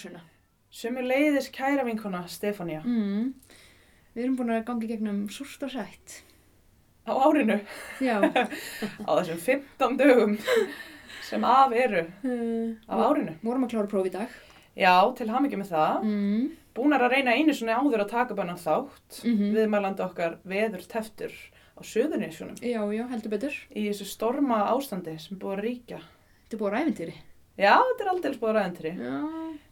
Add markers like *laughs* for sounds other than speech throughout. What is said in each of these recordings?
ársuna. Sumur leiðis kæra vinkona Stefania Mm. Við erum búin að gangi gegnum súrt og sætt. á árinu Já. *laughs* á þessum 15 dögum sem af eru Uh, á árinu. Vorum að klára próf í dag. Já, til hamingi með það. Mm. Búnar að reyna einu svona áður að taka bannan þátt Mm viðmælandi okkar veður teftur á söðunisjónum Já, já, heldur betur. í þessu storma ástandi sem búið að ríkja. Þetta er búið að ræfintýri. Já, þetta er aldrei búið að ræðintri. Já.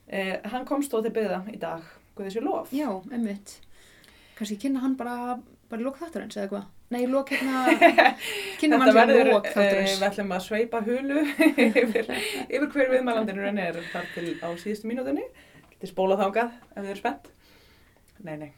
Eh, hann komst þó til byggða í dag, guðið sér lof. Já, emmitt. Kannski kynna hann bara, bara lók þátturins eða hvað? Nei, lók hérna, *laughs* kynna hann Þetta sér verður, lók eh, við ætlum að sveipa hulu *laughs* yfir, yfir hver viðmælandinu renni er þar til á síðustu mínútinni. Getið spólað þangað ef þið eru spennt. Nei, nei.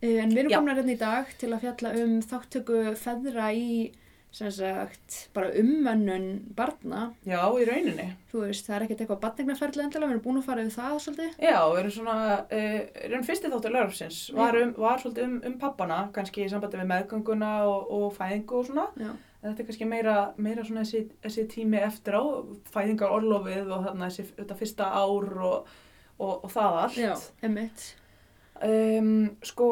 Eh, En við erum komin hérna í dag til að fjalla um þáttöku feðra í, sem sagt, bara ummönnun barna. Já, í rauninni. Þú veist, það er ekkert eitthvað batningnaferðlega endilega, við erum búin að fara yfir það svolítið. Já, við erum svona, uh, erum fyrsti þáttur laurafsins, var, um, var svolítið um, um pappana, kannski í sambandi við meðgönguna og, og fæðingu og svona. Já. Þetta er kannski meira, meira svona þessi, þessi tími eftir á, fæðingar orlofið og þarna þessi þetta fyrsta ár og, og, og það allt. Já, emmitt. Um, sko,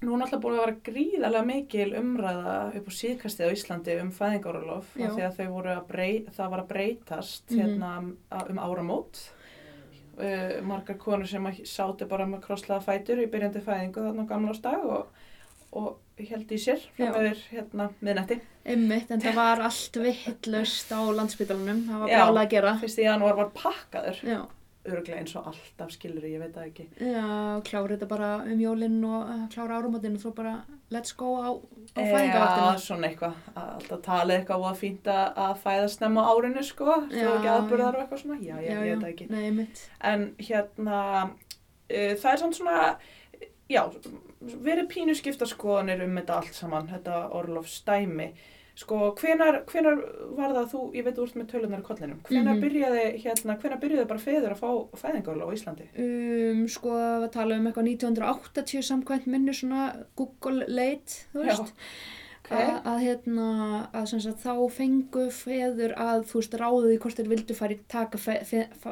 nú er náttúrulega búin að vera gríðarlega mikil umræða upp á síðkastið á Íslandi um fæðingarorlof Já. af því að þau voru að brey, það var að breytast Mhm. hérna um áramót. Uh, margar konur sem að sátu bara með krosslaða fætur í byrjandi fæðingu þarna á gamlástag og, og held í sér frá Já. meður hérna miðnætti. Emmitt, en það var allt vittlust á landsbytalunum, það var Já. brála að gera. Fyrsti janúar var pakkaður, Já, örglega eins og alltaf skilur ég veit það ekki. já, klára þetta bara um jólinn og uh, klára áramótinn og svo bara let's go á, á Já, fæðingavattina. svona eitthvað, að alltaf talið eitthvað og að fínt að að fæða snemma á árinu sko, þú Já, ekki aðburðar og eitthvað svona, já, já, ég veit það ekki. Nei, emmitt. En hérna, uh, það er svona já, verið pínu skipta skoðanir um þetta allt saman, þetta orlofsdæmi. Sko, hvenar, hvenar var það þú, ég veit úr með tölunar í kollinum, hvenar Mhm. byrjaði, hérna, hvenar byrjaði bara feður að fá fæðingarorlof á Íslandi? Um, sko, við tala um eitthvað 1980 samkvæmt minni svona Google leit, þú veist. ok. Að, hérna, að sem sagt þá fengu feður að, þú veist, ráðið í hvort þeir vildu fara í taka fe, fe, fe,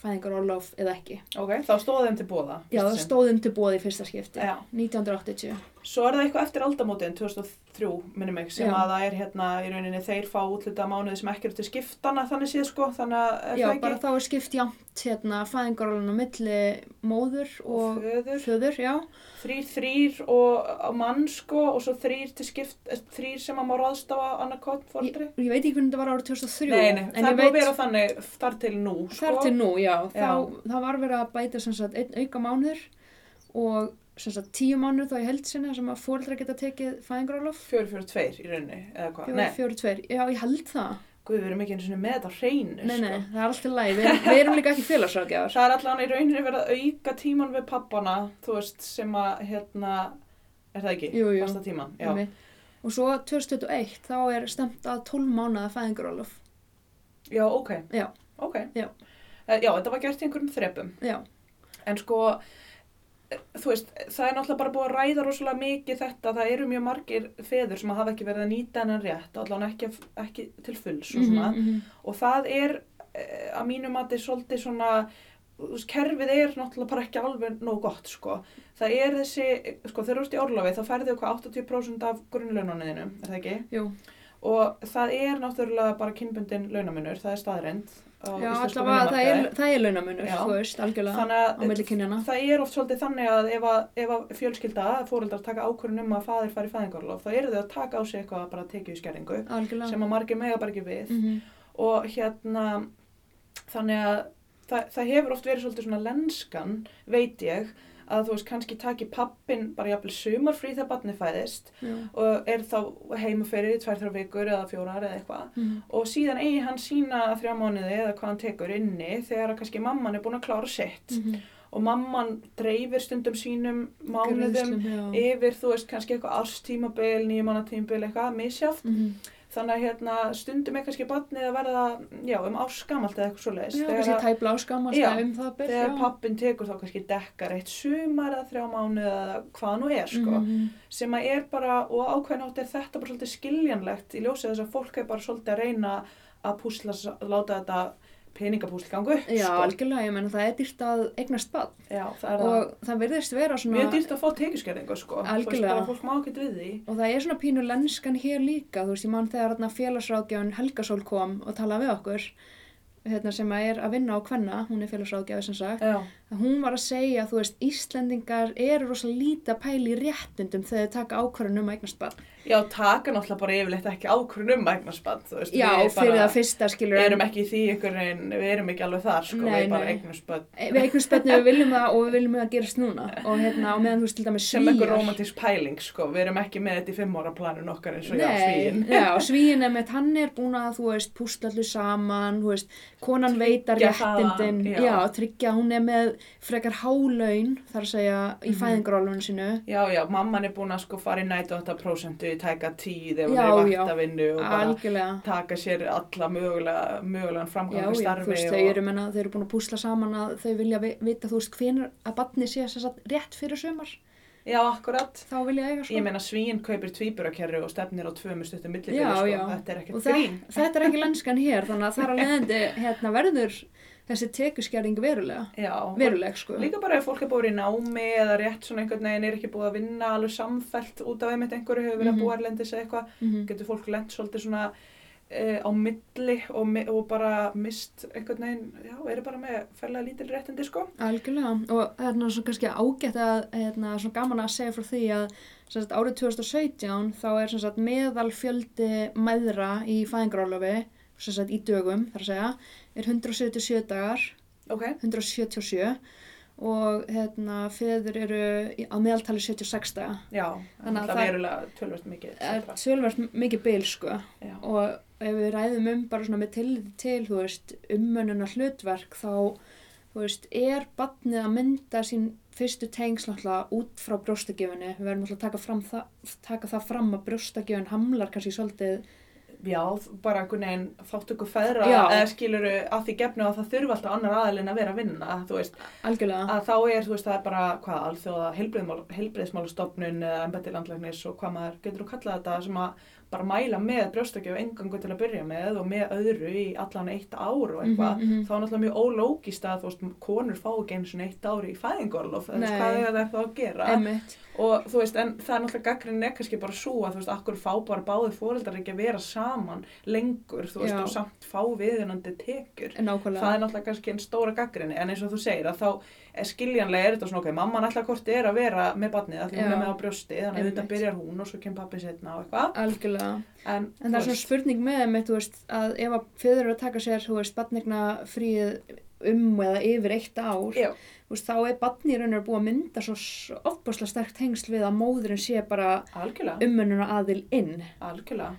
eða, fæðingarorlof eða ekki. Ok, þá stóð þeim til bóða. Já, það stóðum til bóði í fyrsta skipti, Já. 1980. Svo er það eitthvað eftir aldamótin 2003, minnum mig, sem Já. að það er hérna í rauninni þeir fá útluta mánuði sem ekki eru til skiptana þannig séð sko, þannig að er Já, það ekki bara þá er skipt jæmt hérna fæðingarorlun á milli móður og og föður, já. þrýr þrýr og mann sko og svo þrýr til skipt, eh, þrýr sem að má ráðstafa annarkot Ég, fóldri. ég veit ekki hvernig þetta var árið 2003. Nei, nei, það ég búið að vera þannig þar til nú sko. Þar til nú, já. Þá, Já. það var verið að bæta sagt einn auka mánuður og sagt tíu mánuður þá í heldsinni sem að fóreldra geta tekið fæðingarálof. Fjóri, fjóri, tveir í rauninni, eða hvað? Fjóri, fjóri, tveir. Já, ég held það. guð, við erum ekki einu sinni með þetta hreinu Nei, sko. nei, það er alltaf læg. Við, erum- við erum líka ekki félagsrákjafar. *laughs* Það er allan í rauninni verið að auka tíman við pappana, þú veist, sem að, hérna, er það ekki? Jú, jú. Fasta tíman, já. Einmitt. Og svo 2021 þá er stemt að 12 mánuða fæðingarálof. Já, ok. Já. Ok. Já. Eh, Já, þetta var gert í einhverjum þrepum. Já, En sko, eh, þú veist, það er náttúrulega bara búið að ræða rosalega mikið þetta. Það eru mjög margir feður sem hafa ekki verið að nýta hennan rétt, allan ekki, ekki til fulls og svona. Mhm, mhm. Og það er, eh, að mínu mati, svolítið svona, þú veist, kerfið er náttúrulega bara ekki alveg nóg gott, sko. Það er þessi, sko, þegar þú ert í orlofi, þá færðu hvað 80% af grunnlaunaniðinu, er það ekki? Jú, Og það er náttúrulega bara kynbundin launamunur, það er staðrend. Já, allavega það er, það er launamunur, þú veist, algjörlega Þannig á að milli kynjana. það er oft svolítið þannig að ef að, ef að fjölskylda, fóreldrar taka ákvörðun um að faðir fari í fæðingarlof, þá eru þau að taka á sig eitthvað að bara tekið í skerringu Algjörlega. sem að margir mega bara ekki við Mhm. og hérna þannig að það, það hefur oft verið svolítið svona lenskan, veit ég að þú veist kannski taki pappin bara jafnvel sumarfrí þegar barni fæðist Já. og er þá heima fyrir í tvær, þrjá vikur eða fjórar eða eitthvað Mhm. og síðan eigi hann sína þrjá mánuði eða hvað hann tekur inni þegar kannski mamman er búin að klára sitt Mhm. og mamman dreifir stundum sínum mánuðum Greiðslum, já. yfir, þú veist, kannski eitthvað árstímabil, nýjumannatímabil, eitthvað, misjáft Mhm. Þannig að hérna, stundum er kannski barnið að verða, já, um árskamalt eða eitthvað svoleiðis Já, þegar, kannski tæpla áskamast Já, um það ber. þegar pappin tekur þá kannski dekkar eitt sumar eða þrjá mánuði eða hvað nú er, sko Mhm. sem að er bara, og ákveðin átt er þetta bara svolítið skiljanlegt í ljósið þess að fólk er bara svolítið að reyna að púsla, láta þetta peningapúsl gangu upp, Já, sko. algjörlega, ég menna það er dýrt að eignast bann það er það. og það virðist vera svona Mjög dýrt að fá tekjuskerðingu, sko. Veist, Algjörlega. við því. og það er svona pínu lenskan hér líka þú veist, ég man þegar félagsráðgjafun Helgasól kom og talaði við okkur hérna, sem að er að vinna á kvenna hún er félagsráðgjafi sem sagt Já, að hún var að segja, þú veist, Íslendingar eru rosa lítið að pæla í réttundum þegar þau taka ákvörðun um að barn já, taka náttúrulega bara yfirleitt ekki ákvörðun um veist. Já, við fyrir það fyrsta skilur erum ekki í því ykkur en við erum ekki alveg þar, sko, Nei, við bara nei. eignarspand. við börnum við viljum það og við viljum að það gerist núna og hérna, og meðan þú veist til dæmis Sem einhver Svíar- romantísk pæling, sko, við erum ekki með þetta í fimm ára planun okkar eins og já, Nei, svíin. já, svíin konan veitar réttindin, já. já. tryggja, hún er með frekar hálaun, þar að segja, í Mhm. fæðingarálunum sínu. Já, já, mamman er búin að sko fara í nætu 8% í tæka tíð Já, er í já. vaktavinnu og bara Algjörlega, taka sér alla mögulega, mögulegan já, framgang já, í þú veist, þau eru, menna, þau eru búin að púsla saman að þau vilja vi- vita, þú veist, hvenær að badni sé að rétt fyrir sumar, Já, akkurat. þá vilja eiga sko. Ég meina svín kaupir tvíburakerru og stefnir á tvö með stuttum Já, millibili, sko. já. Þetta er ekkert það, grín. þetta er ekki *laughs* lenskan hér, þannig að þar að leiðandi, hérna, verður þessi tekuskerring verulega, Já, veruleg, sko. Líka bara ef fólk er búið í námi eða rétt svona einhvern veginn er ekki búið að vinna alveg samfellt út af einmitt einhverju hefur verið Mhm. að búa erlendis eða eitthvað, Mhm. getur fólk lent svolítið svona e, á milli og, mi- og bara mist einhvern veginn, já, eru bara með færlega lítil réttindi, sko. Algjörlega. Og það er náttúrulega svo kannski ágætt að hérna, svona gaman að segja frá því að sagt, árið 2017 þá er sagt, meðal fjöldi mæðra í fæðingarálofi í dögum þar að segja er 177 dagar. Ok, 177 og hérna, feður eru á meðaltali 76 daga já, Þannig að það er verulega tölvöld mikið. er tölvert mikið bil sko Já. og ef við ræðum um bara svona með tilliti til, þú veist, ummönuna hlutverk þá, þú veist, er batnið að mynda sín fyrstu tengsl náttúrulega út frá brjóstakjöfunni, við verðum náttúrulega að taka, fram það, taka það fram að brjóstakjöfun hamlar kannski svolítið, Já, bara einhvern veginn þáttöku feðra Já. eða skiluru að því gefnu að það þurfa alltaf annar aðalinn að vera að vinna, þú veist, algjörlega, að þá er, þú veist, það er bara, hvað, alþjóða heilbriðismálastofnun eða embætti landlæknis og hvað maður getur að kalla þetta sem að bara mæla með brjóstakjöf engangu til að byrja með og með öðru í allan eitt ár og eitthvað, Mhm, mhm. þá er náttúrulega mjög ólógist að, þú veist, konur fá ekki eins og eitt ár í fæðingorlof, veist, Nei. hvað er það að gera? emmitt, Og þú veist, en það er náttúrulega gaggrinn er kannski bara svo að þú veist, akkur fá bara báði fóreldrar ekki að vera saman lengur, þú veist, Já. og samt fá viðunandi tekjur. nákvæmlega, Það er náttúrulega kannski einn stóra gaggrinni, en eins og þú segir að þá er skiljanlega er þetta svona, ok, mamman alltaf hvort er að vera með barnið, allir hún er með á brjósti, þannig að þetta byrjar hún og svo kemur pappi setna og eitthvað. algjörlega. En, En það er svona spurning með þeim, þú veist, að ef að að um eða yfir eitt ár, veist, þá er veru búið að mynda svo ofbúslega sterkt tengsl við að móðurinn sé bara umönnuna aðil inn. Algjörlega,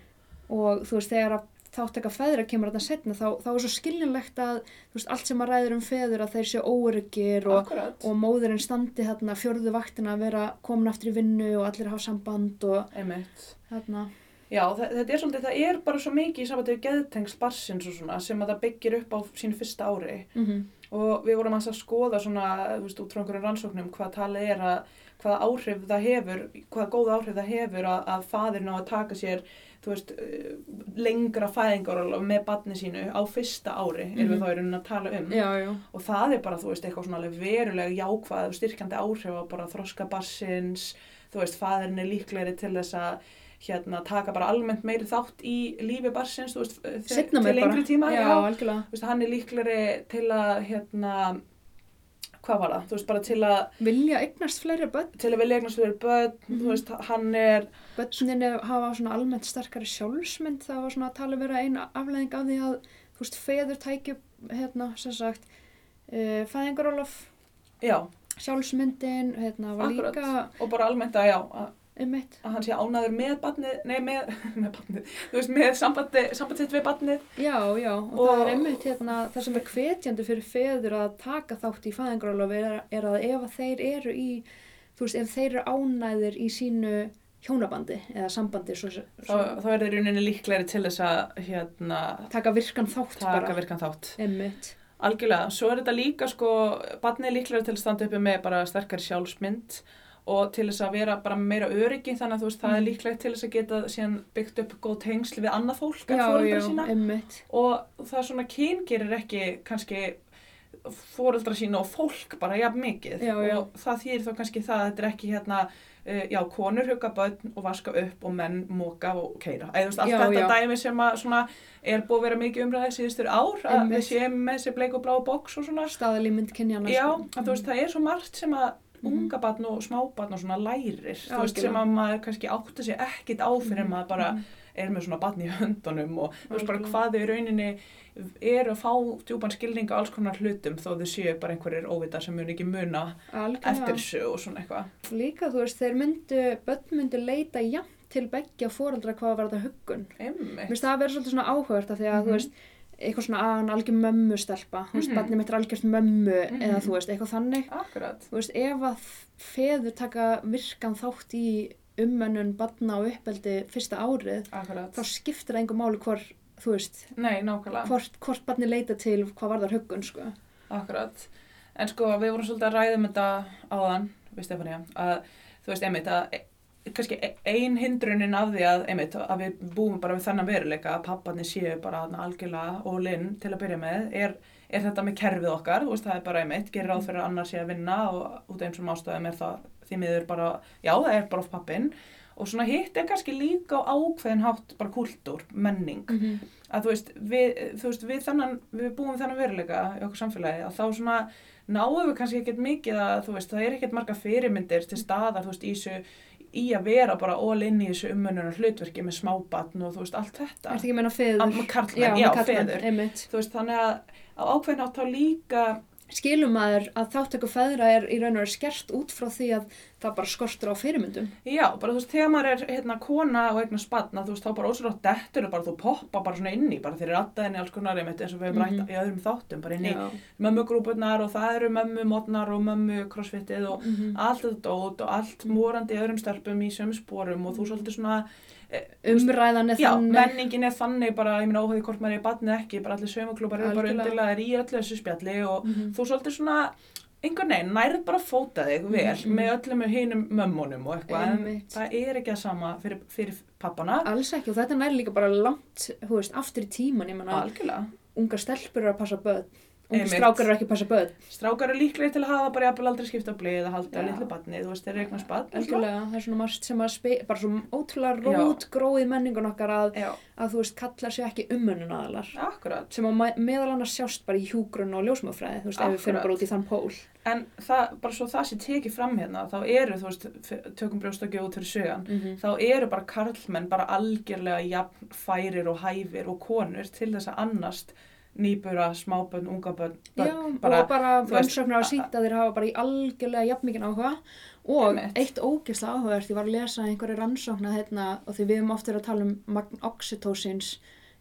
og þú veist, þegar að þáttaka feðra kemur þarna setna, þá, þá er svo skiljanlegt að, veist, allt sem að ræður um feður að þeir sé óryggir og, og móðurinn standi þarna fjörðu vaktina að vera komin aftur í vinnu og allir hafa samband og einmitt. þarna, Já, þetta er svolítið, það er bara svo mikið í við geðtengsl barsins og svona sem að það byggir upp á sínu fyrsta ári. mm og við vorum að skoða svona, þú veist, út frá einhverjum rannsóknum hvað talið er að, hvaða áhrif það hefur, hvaða góð áhrif það hefur að, að fadir ná að taka sér, þú veist, uh, lengra fæðingarólof með barni sínu á fyrsta ári, erum við Mhm. þá í rauninni að tala um. já, já, Og það er bara, þú veist, eitthvað svona alveg verulega jákvæð og styrkjandi áhrif á bara þroska barsins, þú veist, fadirinn er líklegri til þess að hérna, taka bara almennt meiri þátt í lífi barsins, þú veist, setna til lengri tíma, já, algjörlega, þú veist, hann er líklegri til að, hérna, hvað var það, þú veist, bara til að, vilja eignast fleiri börn. Til að vilja eignast fyrir börn, Mhm. þú veist, hann er, börnin hafa svona almennt sterkari sjálfsmynd það var svona að tala vera eina afleðing af því að þú veist, feður tækju hérna, sem sagt uh, fæðingarólof, já, sjálfsmyndin hérna, var Akkurat. líka og bara almennt að, já, að, um mitt að hann sé ánaður með barnið, nei, með, *laughs* með barnið, þú veist, með sambandi, sambandsitt við barnið, já, já, og, Og- það er einmitt hérna, það sem er hvetjandi fyrir feður að taka þátt í fæðingarólof er, er að ef að þeir eru í þú veist, ef þeir eru ánæðir í sínu hjónabandi eða sambandi svo, þá, svo, þá er þeir í rauninni líklegri til þess að, hérna, taka virkan þátt taka bara. virkan þátt. einmitt, Algjörlega, svo er þetta líka sko, barnið líklega til að standa uppi með bara sterkari sjálfsmynd og til þess að vera bara meira öryggi þannig að þú veist það er Mm. líklegt til þess að geta síðan byggt upp góð tengsl við annað fólk já, já, sína. og það svona kyn gerir ekki kannski fóreldra sína og fólk bara jafn mikið. Já, og það þýr þá kannski það að þetta er ekki hérna uh, já, konur hugga börn og vaska upp og menn móka og keira eða þú veist, allt þetta dæmi sem að svona er búið að vera mikið umræðið síðustur ár að við séum með þessi bleik og blá boks og svona. Staðalímynd kynjana já, sko. að þú veist, það er svo margt sem að. Unga barn og smábarn og svona lærir þú veist, sem að maður kannski átta sig ekkit á fyrir Mhm, maður bara mhm. er með svona barn í höndunum og þú veist bara hvað þau í rauninni eru að fá djúpan skilning á alls konar hlutum þó þau séu bara einhverjir óvita sem mun ekki muna Algjörlega. eftir þessu og svona eitthvað. líka þú veist, þeir myndu börn myndu leita jafn til beggja fóreldra hvað var þetta huggun Mér finnst það að vera svolítið svona áhugavert af því að Mhm. þú veist, eitthvað svona að hann algjör mömmu stelpa, þú veist, Mhm. barnið mitt er algjört mömmu Mhm. eða þú veist, eitthvað þannig Akkurat. þú veist, ef að feður taka virkan þátt í ummönnun barna og uppeldi fyrsta árið, Akkurat. þá skiptir það einhver máli hvor, þú veist, Nei, hvort, hvort barnið leita til hvað var þar huggun, sko. Akkurat. En sko, við vorum svolítið að ræða um þetta áðan, við Stefania, að þú veist, einmitt, að kannski e- ein hindrunin af því að, einmitt, að við búum bara við þennan veruleika að papparnir séu bara algjörlega og linn til að byrja með, er, er þetta með kerfið okkar, veist, það er bara einmitt, gerir ráð fyrir að annar sé að vinna og út af eins og ástæðum er það því miður bara, já, það er bara of pappin og svona hitt er kannski líka á ákveðin hátt bara kúltúr, menning. Mm að þú veist, við, þú veist, við þannan, við búum við þannan veruleika í okkur samfélagi að þá svona náum við kannski ekkert mikið að, þú veist, það er ekkert marga fyrirmyndir til staðar, þú veist, í þessu, í að vera bara all inn í þessu umönnunar hlutverki með smábatn og þú veist, allt þetta. Er þetta ekki meina feður? Karlmenn, já, karlmenn, feður. Einmitt. Þú veist, þannig að á ákveðin átt þá líka, Skilum maður að þáttöku feðra er í raun og veru skert út frá því að það bara skortur á fyrirmyndum. já, bara þú veist, þegar maður er hérna kona og eignar spanna, þú veist, þá bara ósverðátt dettur og bara þú poppa bara svona inn í, bara þeir eru aðdæðinni alls konar eins og við hefum Mhm. rætt í öðrum þáttum, bara inn í mömmugrúpunar og það eru mömmumotnar og mömmu-crossfitið og Mhm. allt þetta dót og allt morandi í öðrum stelpum í sömu sporum og þú svolítið svona Umræðan er já, þannig. menningin er þannig bara, ég minna óhauði hvort maður er badnið ekki, bara allir sömuklúpar eru bara undirlegaðir í öllu þessu spjalli og Mhm. þú svolítið svona einhvern veginn, nærið bara fóta þig vel Mhm. með öllum hinum mömmunum og eitthvað, en það er ekki að sama fyrir, fyrir pappana, Alls ekki og þetta nær líka bara langt, þú veist, aftur í tíman, ég menna, ungar stelpur eru að passa börn, Einmitt. strákar eru ekki að passa börn. strákar eru líklegir til að hafa bara jafnvel aldrei skipta blið að halda Já. litlu badni, þú veist, þeir eru eignast badn Algjörlega, það er svona margt sem að spe, bara svo ótrúlega Já. rót gróið menningun okkar að, að þú veist, kallar sér ekki umönnun aðalar. akkurat Sem að meðal annars sjást bara í hjúgrun og ljósmöfræði, þú veist, ef við Akkurat. bara út í þann pól. En það, bara svo það sé tekið fram hérna, þá eru, þú veist, tökum brjóstakju út fyrir sögan, Mm þá eru bara karlmenn bara algjörlega jafn færir og hæfir og konur til þess að annast nýbura, smábönn, ungabönn, og bara sínt að þeir hafa bara í algjörlega jafnmikinn áhuga og Einmitt. eitt ógeðslega áhugavert, ég var að lesa einhverju rannsóknar hérna og því við höfum oft verið að tala um magn oxytocins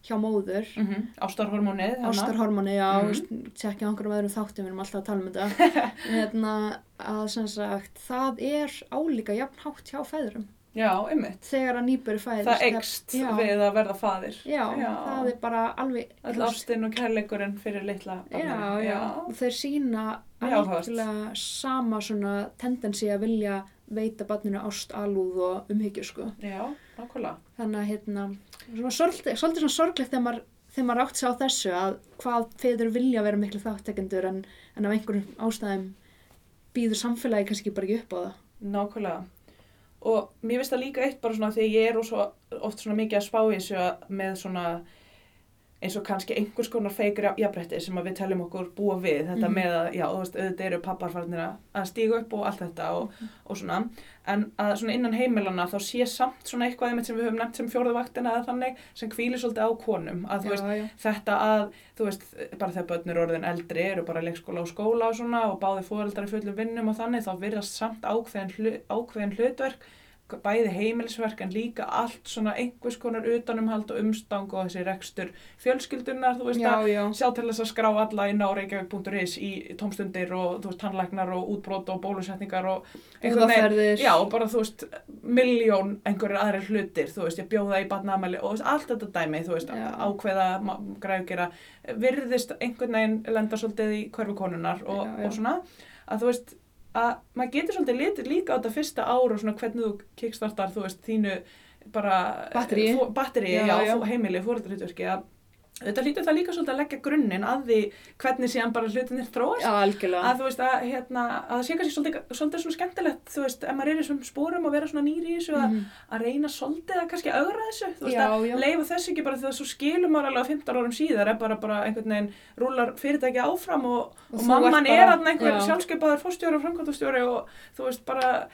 hjá móður mm -hmm, ástarhormónið, hérna. ástarhormóni, já, mm. tjekkja einhverjum öðrum þáttum, við erum alltaf að tala um þetta *laughs* hérna, að sem sagt það er álíka jafn hátt hjá feðrum Já, einmitt. þegar að nýburi fæðist Það eikst já, við að verða faðir. já, það er bara alveg All þú veist, ástin og kærleikurinn fyrir litla já, barnið. já, og þeir sína algjörlega sama svona tendensi að vilja veita barninu ást, alúð og umhyggju sko. Já, nákvæmlega. þannig að hérna, svona svolítið, svona sorglegt þegar maður, þegar maður átt sig á þessu að hvað feður vilja vera miklu þáttekendur en, en af einhverjum ástæðum býður samfélagi kannski bara ekki upp á það Nákvæmlega. Og mér finnst það líka eitt bara svona því ég er oft svona mikið að spá í þessu með svona eins og kannski einhvers konar feikri jafnbretti sem við teljum okkur búa við þetta Mhm. með að, já, þú veist, auðvitað eru papparfarnir að- stíga upp og allt þetta og, Mhm. og svona, en að svona innan heimilana þá sé samt svona eitthvað einmitt sem við höfum nefnt sem fjórðavaktina eða þannig sem hvílir svolítið á konum, að þú veist, já, þetta að, þú veist, bara þegar börn eru orðin eldri, eru bara leikskóla og skóla og svona og báði fóreldrar í fullum vinnum og þannig, þá virðast samt ákveðin, hlu, ákveðin hlutverk, bæði heimilisverk en líka allt svona einhvers konar utanumhald og umstang og þessi rekstur fjölskyldunar, þú veist já, að já. sjá til þess að skrá alla inn á reykjavík.is í tómstundir og þú veist tannlæknar og útbrot og bólusetningar og einhvern veginn. Já, og bara þú veist, miljón einhverjir aðrir hlutir, þú veist, ég bjóða í barnaðamæli og veist, allt þetta dæmi, þú veist, Já. ákveða, græðgera, virðist einhvern veginn lenda svolítið í hverfi konunar og, og svona, að þú veist, að maður getur svolítið litið líka á þetta fyrsta ár og svona hvernig þú kickstartar, þú veist, þínu bara Batteríi. fó- batteríi, Já, já, já. heimili, fóröldarhutverki að þetta lítur það líka svolítið að leggja grunninn að því hvernig síðan bara hlutinir þróast Já, algjörlega. að þú veist að, hérna, að það sé kannski svolítið, svolítið svona skemmtilegt þú veist, ef maður er í þessum spórum að vera svona nýri í þessu að, Mhm. að reyna svolítið að kannski augra þessu þú veist Já, að já. leifa þessu ekki bara því að svo skilum maður alveg á 15 árum síðar er bara, bara einhvern veginn rúlar fyrirtæki áfram og, Og og, mamman er hann einhver já. sjálfskeipaður fórstjóri og framkvæmtastjóri og þú veist bara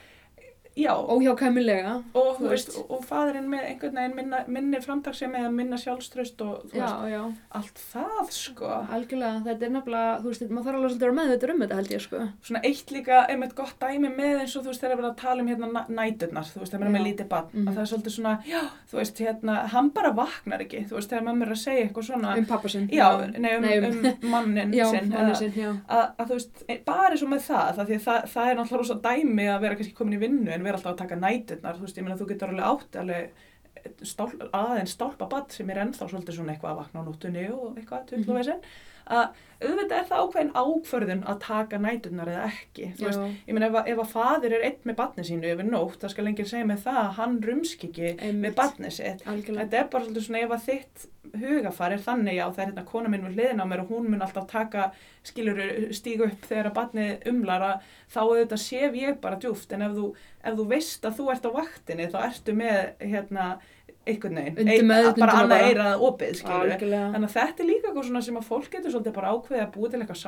já Óhjákæmilega. og, þú veist, veist. og, faðurinn með einhvern veginn minna, minni framtagsemi eða minna sjálfströst og þú Já, veist, já. allt það sko Algjörlega, þetta er nefnilega, þú veist, maður þarf alveg svolítið að vera meðvitað um þetta held ég, sko. svona eitt líka, einmitt gott dæmi með eins og þú veist þegar við erum að tala um hérna næ- næturnar þú veist þegar maður er með Já. lítið barn Mhm. að það er svolítið svona, já, þú veist hérna hann bara vaknar ekki, þú veist þegar maður er að segja eitthvað svona, Um pappa sinn. já, nei, um, Nei, um- um mannin *laughs* Já, sinn manni að, sinn, já. Að, og vera alltaf að taka næturnar þú veist, ég meina þú getur alveg átt alveg stál, aðeins stálpa badd sem er ennþá svolítið svona eitthvað að vakna á nóttunni og eitthvað, Mhm. tullu mm að auðvitað er það ákveðin ákvörðun að taka næturnar eða ekki veist, Ég meina ef, ef að fadir er einn með batni sínu yfir nótt, það skal lengir segja með það að hann rumski ekki Einmitt. með batni sitt. Þetta er bara svolítið svona ef að þitt hugafar er þannig já það er hérna kona minn við hliðin á mér og hún mun alltaf taka skilur stígu upp þegar að batni umlar að þá auðvitað sef ég bara djúft en ef þú, ef þú veist að þú ert á vaktinni þá ertu með hérna einhvern veginn, ein- bara annað eirað opið skilur Algjörlega. Þannig að þetta er líka eitthvað svona sem að fólk getur svolítið bara ákveðið að búa til eitthvað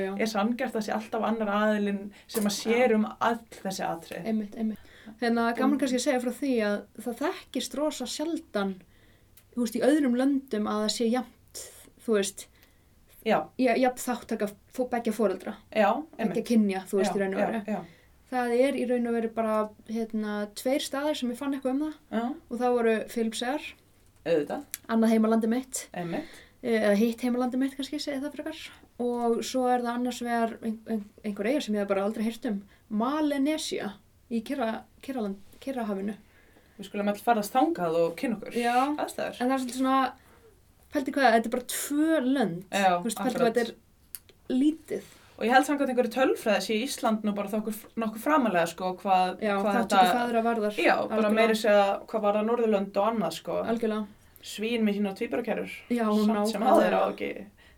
já. Er sanngert að sé alltaf annar aðilinn sem að sér um all þessi atrið. Einmitt, einmitt. Hérna, gaman kannski að segja frá því að það þekkist rosa sjaldan, þú veist, í öðrum löndum að það sé jafnt, þú veist, jafn þáttaka fó- beggja foreldra, já, beggja kynja, þú veist, í raun og veru. Það er í raun og veru bara, hérna, tveir staðir sem ég fann eitthvað um það já, og það voru auðvitað, annað heimalandi mitt, einmitt. eh, eða hitt heimalandi mitt kannski, það frekar. Og svo er það annars vegar ein, ein, einhver eiga sem ég hef bara aldrei heyrt um, Malenesia í Kyrraland, Kyrrahafinu. Við skulum alltaf farast þangað og kynna okkur. Já. Aðstæður. En það er svolítið svona, pældi hvað, þetta er bara tvö lönd. Já, veist, akkurat. þetta er lítið. Og ég held samkvæmt einhverju tölfræði sé Ísland nú bara þokkur nokkuð framalega sko hvað, Já, hvað að varðar. Já, bara Algjörlega. meiri segja hvað var það Norðurlönd og annað sko. Algjörlega. Svín með sína tvíbarakerur. Samt sem nákvæmlega. aðeir á ekki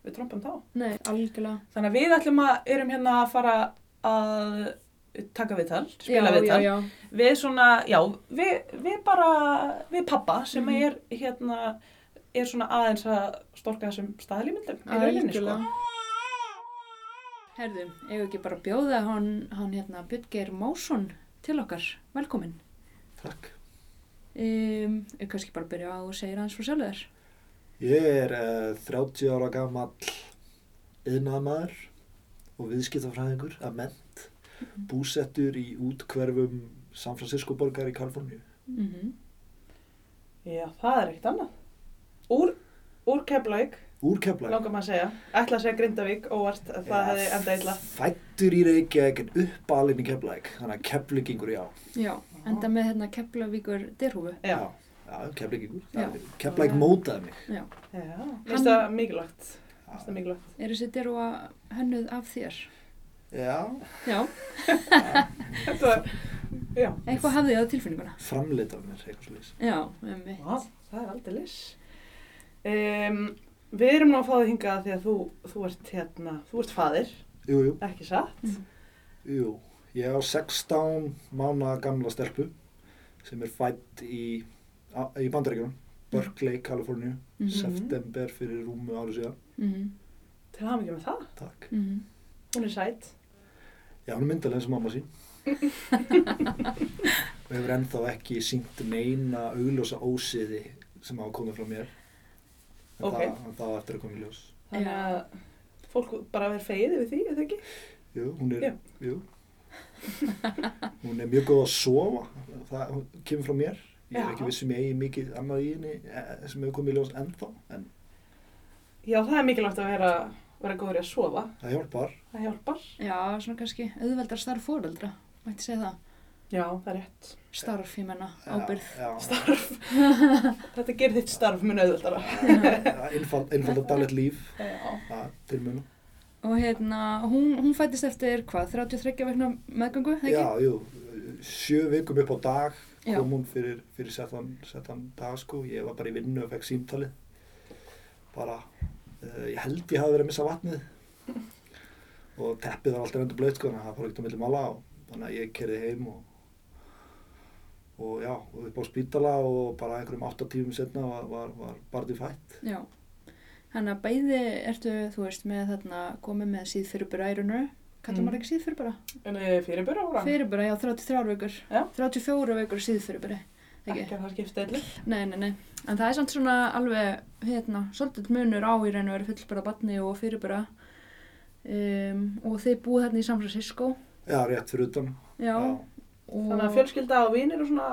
við trompum þá. Nei. Þannig að við ætlum að, erum hérna að fara að taka viðtal, spila viðtal. Við svona, já, við, við bara, við pappa sem Mhm. er hérna, er svona aðeins að storka þessum staðlýmyndum í rauninni sko. Algjörlega. Herðu, eigum ekki bara að bjóða hann, hann hérna, Björngeir Másson til okkar. Velkomin. Takk. Um, ég kannski bara byrja á að segja aðeins frá sjálfur. Ég er uh, 30 ára gamall yðnaðamaður og viðskiptafræðingur að ment, búsettur í útkverfum San Francisco borgar í Kaliforníu. Mm Já, það er ekkert annað. Úr, úr Keflavík, Úr Keflæk. langar maður að segja. Ætla að segja Grindavík, óvart, að það hefði enda illa. Fættur í Reykjavík en uppalinn í Keflæk, þannig að Keflingingur já. Já, enda með hérna Keflavíkur derhúfu. Já, Já, Keflingingur. Já. Keflæk mótaði mig. Já. já, finnst það mikilvægt. Finnst það mikilvægt. Er þessi derúa hönnuð af þér? Já, Já. Þetta var, já. Eitthvað hafði ég á tilfinninguna. framleitt af mér, eitthvað svo Já, um við erum nú að fá þig hingað því að þú, þú ert hérna, þú ert faðir, Jú, jú, ekki satt? jú. Ég á 16 mána gamla stelpu sem er fætt í, í Bandaríkjunum, Berkeley, Kaliforníu, Mhm. september fyrir rúmu áru síðan. Mhm, Til hafa mikið með það. Takk. mhm. Hún er sætt. Já, hún er myndalega eins og mamma sín. *laughs* og hefur ennþá ekki sínt neina augljósa ósiði sem hafa komið frá mér. En Ok. það, á eftir að koma í ljós. Þannig að fólk bara verður feið yfir því, eða ekki? Jú, hún er, jú. hún er mjög góð að sofa. Það kemur frá mér. Ég er ekki viss um ég eigi mikið annað í henni eh, sem hefur komið í ljós ennþá. En Já, það er mikilvægt að vera, vera góður í að sofa. það hjálpar. Það hjálpar. Já, svona kannski auðveldar starf fóreldra, mætti segja það. Já, það er rétt. Starf, ég menna, Já, ábyrð. Já, Starf. *laughs* Þetta gerir þitt starf mun auðvöldara. einfald að dalit líf. Já. Það, til munu. og hérna, hún, hún fættist eftir hvað, 33 vegna meðgöngu, ekki? Já, jú, sjö vikum upp á dag Já. kom hún fyrir, fyrir settan, settan dag sko, ég var bara í vinnu og fekk símtalið bara, uh, ég held ég hafi verið að missa vatnið og teppið var alltaf endur blöð sko, þannig að það fór ekkert á milli mála og þannig að ég kerði heim og og já, og upp á spítala og bara einhverjum 8 tímum setna var, var, var barðið fætt Já. Þannig að bæði ertu, þú veist, með þarna komið með síðfyrirbura rauninu. Kallar Mm. maður ekki síðfyrirbura? En þið fyrirbura ára? Fyrirbura, já, 33 vikur. Já. 34 vikur síðfyrirburi. Ekki? Ekki að það skipta allir. Nei, nei, nei. En það er samt svona alveg, hérna, svolítið munur á í raun og veru fullbara batni og fyrirbura. Um, og þið búið þarna í San Francisco. Já, rétt fyrir utan Já. Og... Þannig að fjölskylda og vinir og svona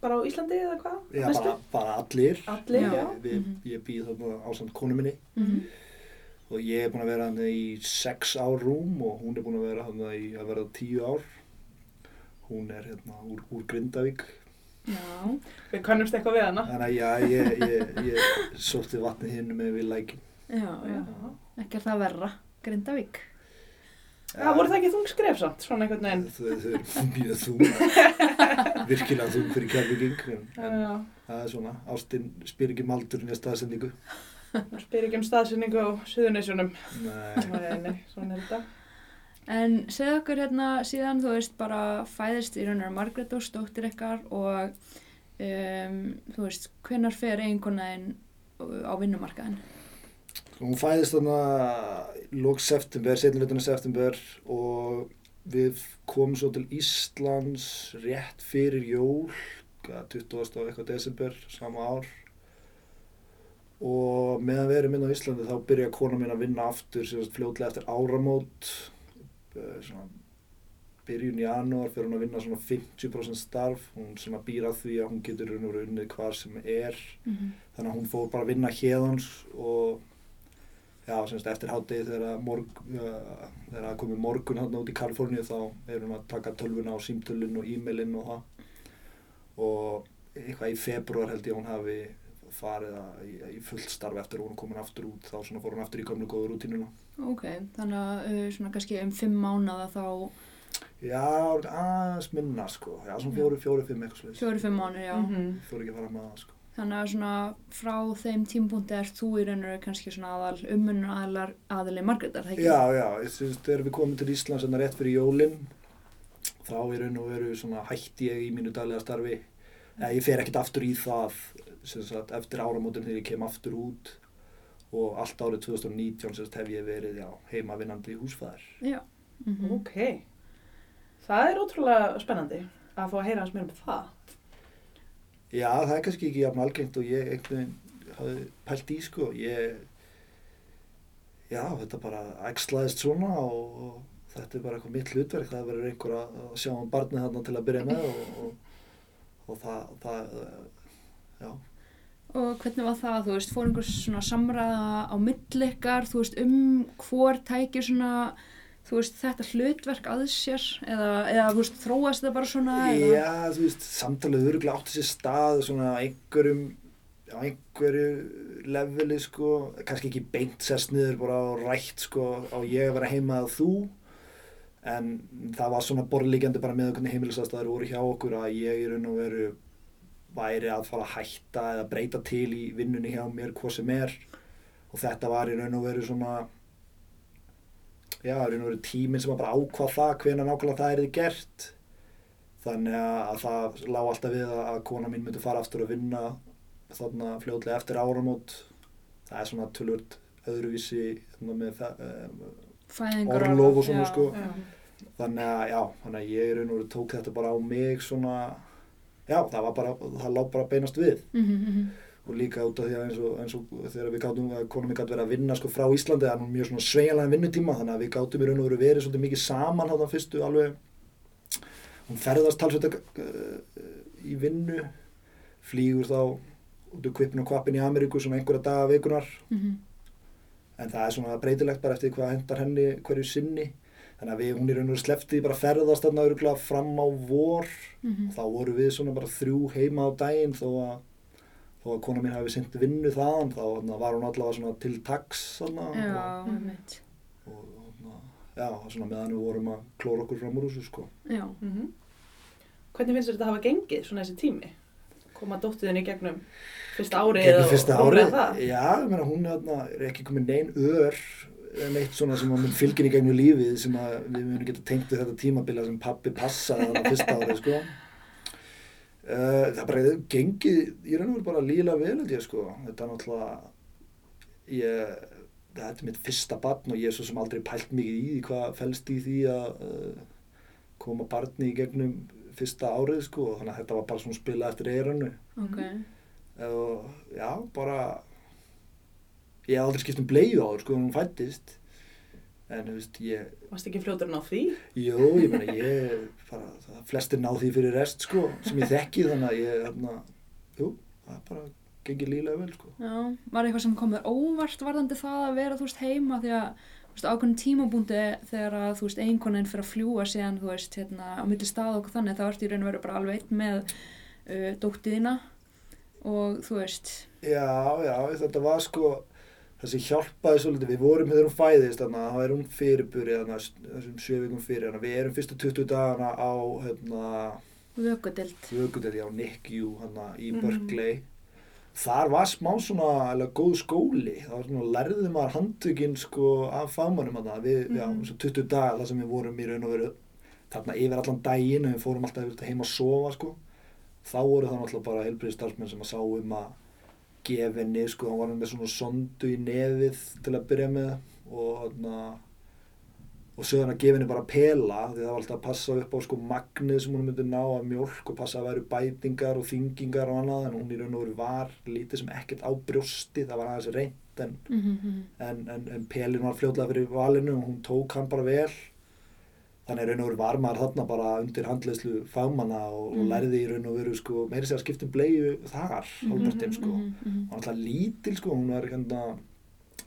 bara á Íslandi eða hvað? Já, bara, bara allir Allir, Já. já. Við, Mhm. Ég býð þarna ásand konu minni Mhm. og ég er búin að vera hann í sex ár rúm og hún er búin að vera hann í að vera tíu ár hún er hérna úr, úr Grindavík Já. Við kannumst eitthvað við hana. þannig að já, ég, ég, ég sótti vatnið hinn með við lækin Já, já. Ekki er það verra. Grindavík. Já, voru það ekki þung skref samt, svona einhvern veginn? þau, þau eru mjög þung *laughs* virkilega þung fyrir kjærvíking en, en Já, það er svona ástin spyr ekki maldurinn í staðsendingu það spyr ekki um staðsynningu á Suðunisjunum. Nei, Nei, nei, svona er þetta. En segð okkur hérna síðan, þú veist, bara fæðist í raunar Margrét og stóttir ykkar og um, þú veist, hvenar fer eiginkonaðin á vinnumarkaðin? Hún fæðist þarna lók september, setnilegtunni september og við komum svo til Íslands rétt fyrir jól, hvað, 20. og eitthvað desember sama ár og meðan við erum inn á Íslandi þá byrja kona mín að vinna aftur fljótlega eftir áramót eh, svona byrjun í janúar fyrir hún að vinna svona 50% starf, hún svona býr að því að hún getur veru unnið hvar sem er Mm -hmm. þannig að hún fór bara að vinna hérðans og já, semst eftir hátegi þegar morg, uh, þegar komið morgun hann út í Kaliforníu þá erum við að taka tölvuna á símtölun og e-mailin og það. Og eitthvað í februar held ég hún hafi farið að, í, í fullt starf eftir að hún komin aftur út þá svona fór hún aftur í gamlu góðu rútínuna. Ok, þannig að uh, svona kannski um fimm mánuða þá, Já, aðeins minna sko, já, svona fjóru, fjóru, fimm eitthvað slags fjóri, fimm mánuði, já. Mhm. Fór ekki að fara með það sko Þannig að svona frá þeim tímpunkti er þú í raun og veru kannski svona aðal ummunur aðalar aðali Margrétar, það ekki? Já, já, ég syns, þegar við komum til Íslands en rétt fyrir jólinn þá í raun og veru svona hætti ég í mínu daglega starfi eða ég fer ekkert aftur í það sem sagt, eftir áramótum þegar ég kem aftur út og allt árið 2019 sem sagt, hef ég verið já, heimavinnandi húsfæðar Já. Mhm. Ok. Það er ótrúlega spennandi að fá að heyra hans mér um það. Já, það er kannski ekki jafn algengt og ég einhvern veginn hafði pælt í sko. Ég já, þetta bara ægslaðist svona og, og þetta er bara eitthvað mitt hlutverk. Það verður einhver að, sjá um barnið þarna til að byrja með og, og, og það, það já, Og hvernig var það, þú veist, fór einhvers svona samræða á milli ykkar, þú veist, um hvor tækir svona, þú veist, þetta hlutverk að sér eða, eða þú veist, þróast það bara svona eða? já, þú veist samtalið öruglega átti sér stað svona einhverjum á einhverju leveli sko, kannski ekki beint sest niður bara á rætt sko á ég að vera heima að þú. En það var svona borðlíkjandi bara með hvernig heimilisastæður voru hjá okkur að ég í raun og veru væri að fara að hætta eða breyta til í vinnunni hjá mér hvað sem er. Og þetta var í raun og veru svona já, raun og veru tíminn sem að bara ákvað það hvenær nákvæmlega það er þið gert þannig að það lág alltaf við að kona mín myndi fara aftur að vinna þarna fljótlega eftir áramót það er svona tölvöld öðruvísi með það, Fæðingar orlof og svona já. sko Já. þannig að já, þannig að ég og veru tók þetta bara á mig svona já, það var bara, það lág bara beinast við Mhm, mhm. Og líka út af því að eins og, eins og þegar við gátum að konum við gátum verið að vinna sko frá Íslandi það er nú mjög svona sveigjanlega vinnutíma þannig að við gátum í raun og veru verið svolítið mikið saman þarna fyrstu alveg hún ferðast talsveit uh, í vinnu flýgur þá út úr kvipin og kvapin í Ameríku svona einhverja daga vikunar Mhm. en það er svona breytilegt bara eftir hvað hendar henni hverju sinni þannig að við, hún í raun og veru sleppti bara ferðast þarna örgulega fram á vor Mhm. og þá voru við svona bara þrjú heima á daginn þó að þó að kona mín hafi sint vinnu þaðan þá þarna, var hún allavega svona til taks þarna, Já, einmitt. og, og já, svona meðan við vorum að klóra okkur fram úr þessu sko. Já. Mm Hvernig finnst þetta að hafa gengið svona þessi tími? Koma dóttiðin í gegnum fyrsta árið Gegnum og fyrsta rúmlega árið, það? já, ég meina, hún þarna- er ekki komin nein ör en eitt svona sem að mun fylgir í gegnum lífið sem að við munum geta tengt við þetta tímabila sem pappi passaði þarna fyrsta árið sko. Uh, það bara gengið í raun og veru bara líla vel ég sko. Þetta er náttúrulega ég, þetta er mitt fyrsta barn og ég er svo sem aldrei pælt mikið í því hvað felst í því að uh, koma barni í gegnum fyrsta árið sko. Þannig að þetta var bara svona spila eftir eiranu Ok. og já, bara ég hef aldrei skipt um bleiðu áður sko, hún fættist en þú veist, ég Varst ekki fljóturinn á því? jú, ég meina, ég bara, það, flestir ná því fyrir rest sko, sem ég þekki þannig að ég, hérna jú, það er bara gengið lílega vel sko. Já, var eitthvað sem kom þér óvart varðandi það að vera, þú veist, heima? Því að, þú veist, ákveðin tímabúndi þegar að, þú veist, einkonin fyrir að fljúa síðan, þú veist, hérna, á milli stað og þannig, þá ertu í raun og veru bara alveg einn með uh, dóttiðina og, þú veist, já, já, þetta var sko það sem hjálpaði svolítið, við vorum þegar hún fæðist þannig að það er hún fyrirburi þannig að þessum sjö vikum fyrir, þannig að við erum fyrstu 20 dagana á, hérna vökudild. vökudeli á NICU hana, í Mhm. Berkeley þar var smá svona alveg góð skóli það var svona, lærði maður handtökin sko af fagmannum hana við, já, Mhm. svo 20 dagar þar sem við vorum í raun og veru þarna yfir allan daginn en við fórum alltaf heim að sofa sko þá voru það náttúrulega bara heilbriði starfsmenn sem að sá um að gefa henni sko, hann var með svona sondu í nefið til að byrja með og og sögðan að gefa henni bara pela því það var alltaf að passa upp á sko magnið sem hún myndi ná af mjólk og passa að væru bætingar og þyngingar og annað en hún í raun og veru var lítið sem ekkert á brjósti það var aðeins reynd en, Mm -hmm. en, en, en pelin var fljótlega fyrir valinu og hún tók hann bara vel þannig í raun og veru var maður þarna bara undir handleyslu fagmanna og, og Mm. lærði í raun og veru sko meiri sér að skipta um bleiðu þar hálfpartinn sko Mm -hmm. hún var alltaf lítil sko, hún var hérna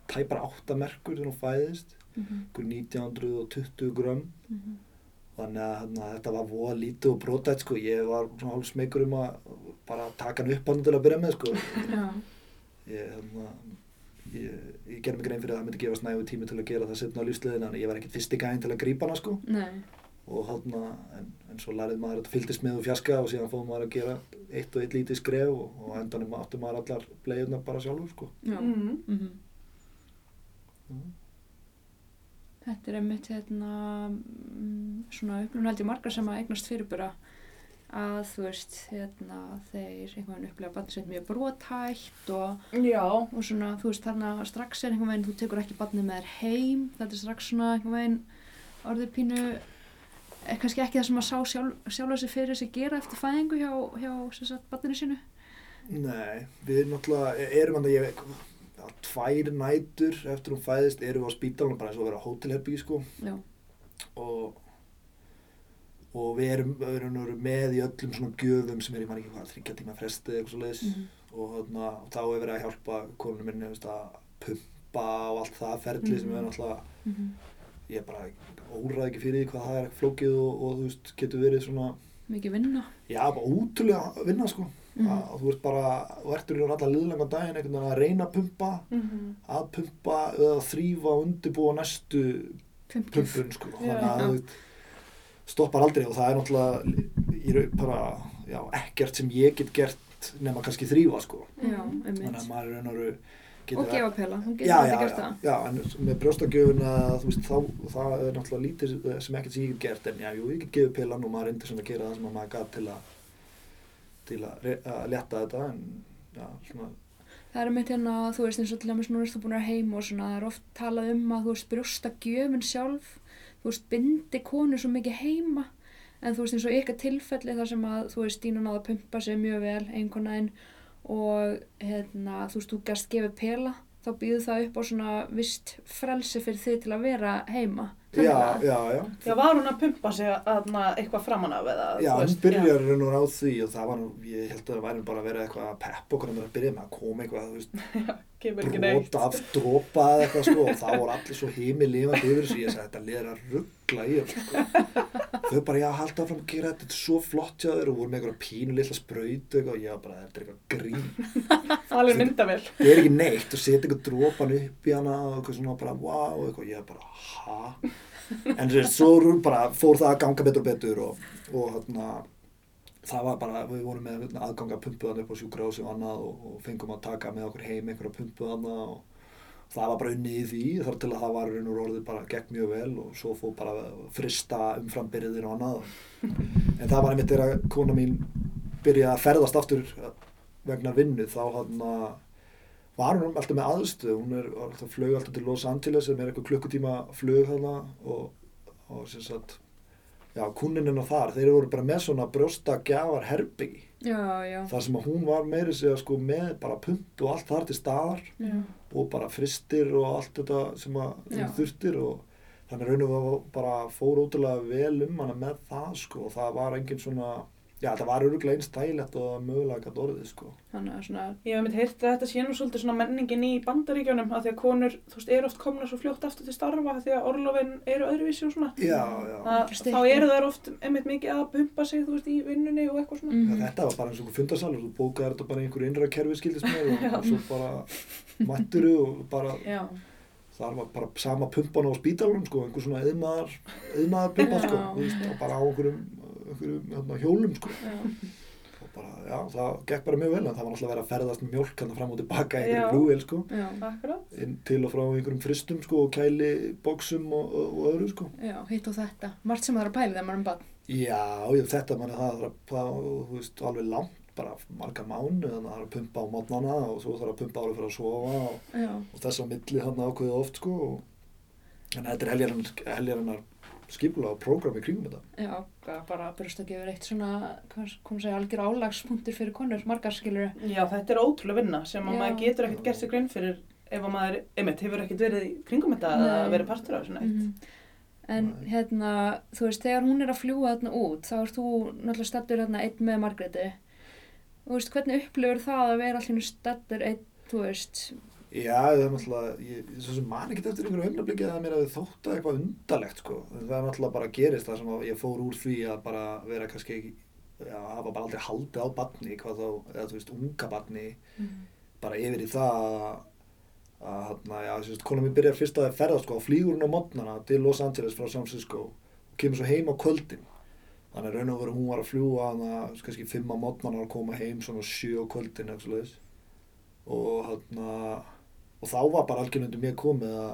tæpar átta merkur þegar hún fæðist Mhm. einhver 1920 grömm Mhm. þannig að hérna, þetta var voða lítið og brotætt sko, ég var svona hálf smegur um að bara taka hann upp hann til að byrja með sko ég, hérna, ég, ég gerði mig grein fyrir að það myndi gefast nægu tími til að gera það setna á lífsliðina en ég var ekkert fyrsti gæðin til að grípa hana sko Nei. og hérna, en, en svo lærið maður að fylgdist með og fjaska og síðan fóðum maður að gera eitt og eitt lítið skref og, og endanum áttu maður allar bleiðunar bara sjálfur sko Já. Mm Mhm. mm. Þetta er einmitt hérna, mm, svona upplifun held ég margar sem að eignast fyrirbura að þú veist, hérna, þeir einhvern veginn upplega barnið sitt mjög brotætt og, og svona, þú veist, þarna strax er einhvern veginn, þú tekur ekki barnið með þér heim, þetta er strax svona einhvern veginn orðið pínu, er kannski ekki það sem að sá sjálf, sjálfa sig fyrir sig gera eftir fæðingu hjá, hjá sem sagt, barninu sínu. Nei, við náttúrulega erum hann að ég já, tvær nætur eftir hún fæðist erum við á spítalunum bara eins og að vera hótelherbyggi sko Já. og og við erum, við erum, við erum með í öllum svona gjöfum sem er í ekki hvað, þryggja tíma fresti eitthvað svo leiðis Mhm. og, þarna, og þá er verið að hjálpa konunum minni veist, að pumpa og allt það ferli sem Mhm. er náttúrulega Mhm. ég bara óræð ekki fyrir því hvað það er flókið og, og þú veist, getur verið svona Mikið vinna. já, bara ótrúlega að vinna sko Mhm. að þú ert bara, þú ertur í allar liðlangan daginn einhvern veginn að reyna að pumpa Mm að pumpa eða þrýfa og undirbúa næstu pumpun sko. Þannig að þú veit, stoppar aldrei og það er náttúrulega í raun bara já, ekkert sem ég get gert nema kannski þrýfa sko. Já, þannig að maður er raun og gefa pela, hún getur alltaf gert það. já, en með brjóstagjöfuna það er náttúrulega lítið sem ekkert sem ég get gert, en já, jú, ég get gefið pilan og maður reyndi svona að gera það sem að maður gat til að til að, að leta þetta en já, svona Það er mitt hérna, þú veist, eins og til dæmis nú erst þú búin að vera heim og svona, það er oft talað um að, þú veist, brjósta gjöfin sjálf, þú veist, bindi konu svo mikið heima, en þú veist, eins og ykkar tilfelli þar sem að, þú veist, Dína náða að pumpa sig mjög vel, einhvern og, hérna, þú veist, þú gæst gefið pela, þá býður það upp á svona vist frelsi fyrir þig til að vera heima. Já, já, já, Já, var hún að pumpa sig aðna eitthvað framan af eða? Já, hún byrjar raun og ráð því og það var nú, ég held að það væri bara að vera eitthvað að peppa okkur mér að byrja með að koma eitthvað, þú veist, *laughs* brota af dropa eða eitthvað sko og það voru allir svo heimi lifandi yfir þessu, ég sagði þetta liður að ruggla í þeim sko. *laughs* þau bara, já, halda áfram að gera þetta þetta er svo flott hjá þér og voru með einhverja pínu sprautu eitthvað, og ég var bara, þetta er eitthvað grín *laughs* Alveg myndavel. það er ekki neitt og setja eitthvað dropan upp í hana og eitthvað svona bara, wow, og eitthvað, ég er bara, ha? En svo bara, fór það að ganga betur og betur og, og hérna, það var bara, við vorum með aðganga pumpuðan upp á sjúkrahúsi og annað og, og fengum að taka með okkur heim einhverja pumpuðana og það var bara unnið í því þar til að það var raun og orðið bara gegn mjög vel og svo fór bara að frista umframbyrðin og annað. En það var einmitt þegar kona mín byrjaði að ferðast aftur vegna vinnu þá hann var hún alltaf með aðstöð hún er alltaf flög alltaf til Los Angeles sem er eitthvað klukkutíma flög þarna og, og sem sagt já, kunninina þar, þeir voru bara með svona brjósta gjafar herbyggi Já, já. þar sem að hún var meiri segja sko með bara pump og allt þar til staðar Já. og bara fristir og allt þetta sem að hún þurftir og þannig raun og veru bara fór ótrúlega vel um hana með það sko og það var engin svona já það var öruglega eins dælegt og mögulega gætt orðið sko Þannig að svona, Ég hef myndið heyrt að þetta sé nú svolítið svona menningin í bandaríkjónum að því að konur, þú veist, eru oft komna svo fljótt aftur til starfa af því að orlofin eru öðruvísi og svona. já já, Að, Stytting. þá eru þær oft einmitt mikið að pumpa sig, þú veist, í vinnunni og eitthvað svona. já mhm. þetta var bara eins og einhver fundarsalur þú bókaði þetta bara í einhverju innra kerfi skildist með og, *laughs* og svo bara mætturu og bara Já. það var bara sama pumpan á spítalunum sko einhver svona yðnaðar yðnaðar pumpa *laughs* sko Já. þú veist, og bara á einhverjum, einhverjum hérna, hjólum sko. Og bara, já, það gekk bara mjög vel en það var náttúrulega verið að ferðast með mjólk hann fram og tilbaka í einhverjum flugvél sko. Til og frá einhverjum fristum sko og kæli bóksum og, og, og öðru sko. Já, hitt og þetta. Margt sem það er að pæla þegar maður er um bann. já, ég, þetta manni það veist, alveg langt bara marga mánu, þannig að það er að pumpa á mótnana og svo þarf að pumpa árið fyrir að sofa og, og þess að milli hann ákveðu oft sko og en þetta er heljarinnar, heljarinnar skipula og prógram í kringum þetta Já, það er bara byrjast að gefa eitt svona, hvað að segja, algjör álagspunktur fyrir konur, margar skilur. Já, þetta er ótrúlega vinna sem að maður getur ekkert gert sig grein fyrir ef að maður, einmitt, hefur ekkert verið í kringum þetta Nei. verið partur af þessu neitt. Mhm. En Nei. hérna, þú veist, þegar hún er að fljúa þarna út, þá ert þú náttúrulega stattur þarna einn með Margréti. Þú veist, hvernig upplifur það að vera allir stattur einn, þú veist, Já, það er náttúrulega, ég, svo sem man ekki eftir einhverju augnablikið að mér hafi þótt að eitthvað undalegt sko. Það er náttúrulega bara gerist það sem að ég fór úr því að bara vera kannski já, hafa bara aldrei haldið á barni, hvað þá, eða þú veist, unga barni, bara yfir í það að, hérna, já, þú veist, konar mér byrjar fyrst að ferða sko, á flýgurinn á modnana til Los Angeles frá San Francisco og kemur svo heim á kvöldin. Þannig raun og veru hún var að fljúa hana, kannski fimm á modnana og koma heim svona sjö á kvöldin. Og hérna, og þá var bara algjörnundur mér komið að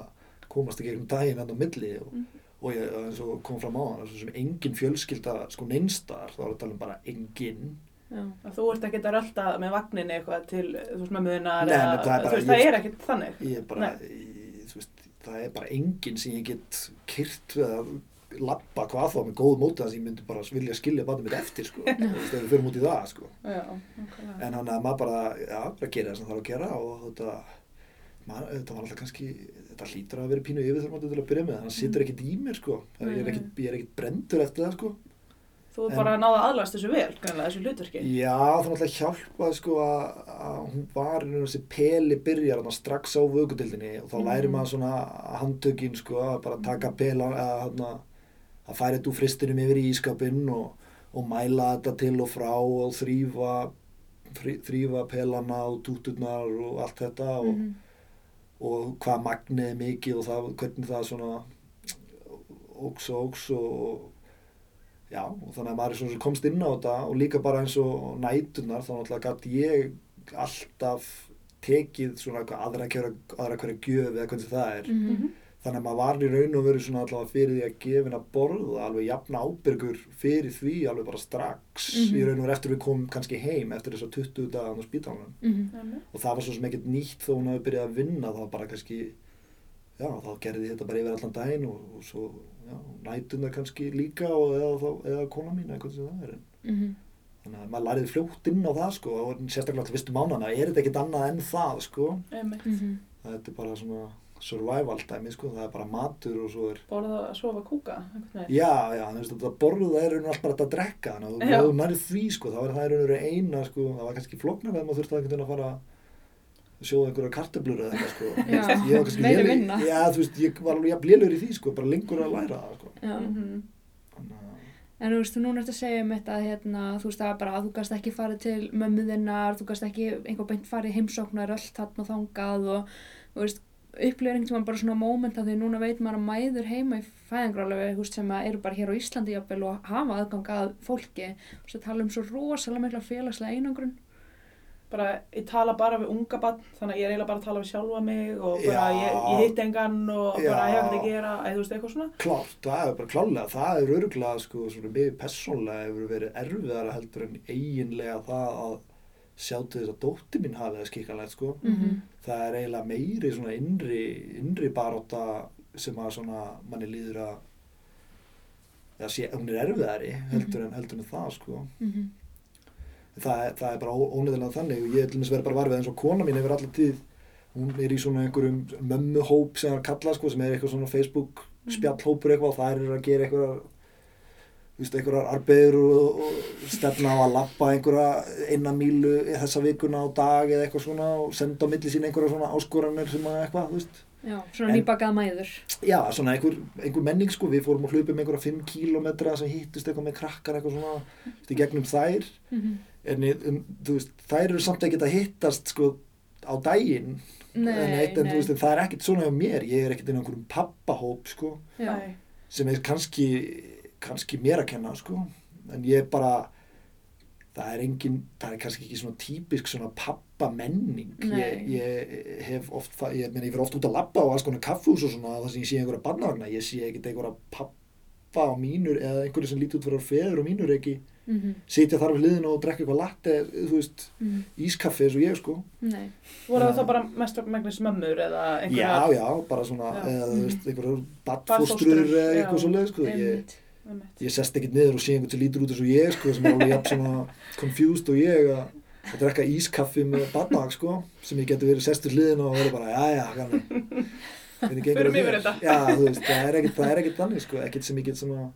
komast ekki einhvern daginn enn á milli og, Mhm. og ég, eins og kom fram á hann sem engin fjölskylda sko neinstar þá er að tala um bara engin já, þú ert ekkert að rölda með vagninni eitthvað til, þú veist, mömmuðunar það þú veist, það er ekkert þannig. ég er bara, ég, þú veist, það er bara engin sem ég get kyrt við að lappa hvað þá með góð móti þess að ég myndi bara vilja skilja barnið mitt eftir sko, *laughs* þú veist, ef við fyrir út í það sko. Já, en hann að maður bara, já, bara gera það sem það þarf að gera og þetta maður, þetta var alltaf kannski, þetta hlýtur að vera pínu yfirþörmandi til að byrja með, þannig að situr ekkert í mér sko, ég er Nei. ekkert, ég er ekkert brendur eftir það sko Þú er bara að náða aðlast þessu vel, greinlega, þessu hlutverki. Já, það er alltaf hjálpað sko að, að hún var í þessi peli byrjar þarna strax á vökudildinni og þá Mm. lærir maður svona handtökin sko að bara taka pela að, að, að færa þetta úr fristinum yfir í ískapinn og, og mæla þetta til og frá og þrýfa þrý- þrýfa pelana og túturnar og allt þetta og, mhm, og hvað magnið er mikið og það, hvernig það svona óks og óks og já, og þannig að maður er svona komst inn á þetta og líka bara eins og nætunar þannig að gæti ég alltaf tekið svona aðra hverja, gjöf eða hvernig það er. Mhm, þannig að maður var í raun og veru svona allavega fyrir því að gefin að borða alveg jafna ábyrgur fyrir því alveg bara strax Mhm. í raun og veru eftir við komum kannski heim eftir þess að 20 dagan á spítalunum mhm, og það var svo sem ekkert nýtt þó hún hafi byrjað að vinna þá bara kannski já, þá gerði ég þetta bara yfir allan daginn og, og svo, já, nætuna kannski líka og eða, þá, eða kona mín eitthvað sem það er. En mhm, þannig að maður lærið fljótt inn á það sko og sérstaklega til fyrstu mánana er þetta ekkert annað en það sko? Mhm, þetta er bara svona survival dæmi sko það er bara matur og svo er Borða að sofa kúka, einhvern veginn. já, já, þú veist þetta borða er raun og allt bara að drekka þannig að þú nærið því sko þá er það raun og veru eina sko það var kannski flóknar þegar maður þurfti að einhvern veginn að fara sjóða einhverja kartöblur eða eitthvað sko. Já, Ég var kannski *laughs* meiri léleg- vinna. Já, þú veist, ég var alveg jafn lélur í því sko, bara lengur að læra það sko. Já. Mhm. Að En þú veist, þú núna ert að segja um þetta, hérna, þú veist, það er bara að þú gast ekki farið til mömmu þinnar, þú gast ekki einhver beint farið í heimsóknar öll þarna og þangað og, þú veist, upplifir einhvern tímann bara svona móment af því núna veit maður að mæður heima í veist, sem að eru bara hér á Íslandi jafnvel og hafa aðgang að fólki, þú veist, að tala um svo rosalega mikla félagslega einangrun. bara, ég tala bara við unga bann þannig að ég er eiginlega bara að tala við sjálfa mig og bara Já. ég, ég hitt engan og Já. bara ég hef ekkert að gera eða þú veist eitthvað svona Klárt, það er bara klálega, það er öruglega sko, svona mig persónlega hefur verið erfiðara heldur en eiginlega það að sjá til þess að dótti mín hafi það skikkalegt sko. Mhm. Það er eiginlega meiri svona innri, innri baróta sem að svona manni líður að að sé, hún er erfiðari heldur en, heldur en það sko. Mhm. það, er- það er bara ó- óneiðilega þannig og ég er til að vera bara varfið eins og kona mín hefur allir tíð hún er í svona einhverjum mömmuhóp sem er kallað sko sem er eitthvað svona Facebook spjallhópur eitthvað og það er að gera eitthvað einhverjar arbeður og, og stefna á að lappa einhverja eina mílu þessa vikuna á dag eða eitthvað svona og senda á milli sín einhverja svona áskoranir sem að eitthvað, þú veist Já, svona En- nýbakað mæður. Já, svona einhver, einhver menning sko, við fórum að hlaupa um einhverja 5 kílómetra sem hittust eitthvað með krakkar eitthvað svona, þú veist, í gegnum þær Mhm. en ég- um, þú veist, þær eru samt ekkert að hittast sko á daginn Nei, en, eitt, en nei. þú veist, en það er ekkert svona hjá mér ég er ekkert inn á einhverjum pappahóp sko, sem er kannski kannski mér að kenna sko en ég er bara það er engin, það er kannski ekki svona típisk svona pappa menning ég, ég hef oft fa- ég, meni, ég fer oft út að labba á alls konar kaffús og svona það sem ég sé einhverja barnavagna, ég sé ekkert einhverja pappa á mínur eða einhverju sem lítur út fyrir feður og mínur ekki Mhm. sitja þar við hliðinu og drekka eitthvað latte þú veist, Mhm. ískaffi eins og ég sko Nei. voru það Já. þá bara mest megnast mömmur eða já, einhverja já, bara svona Já. eða þú veist, einhverjar Barnfóstrur, badfóstrur eða já. eitthvað svoleið sko ég. Ég sest ekkert niður og sé einhvern sem lítur út eins og ég sko, sem er alveg jafn svona confused og ég að, að drekka ískaffi með barnavag sko, sem ég geti verið sestur hliðinu og verið bara, já, já, það yfir þér? þetta. já, þú veist, það er ekkert, það er ekkert þannig sko, ekkert sem ég get svona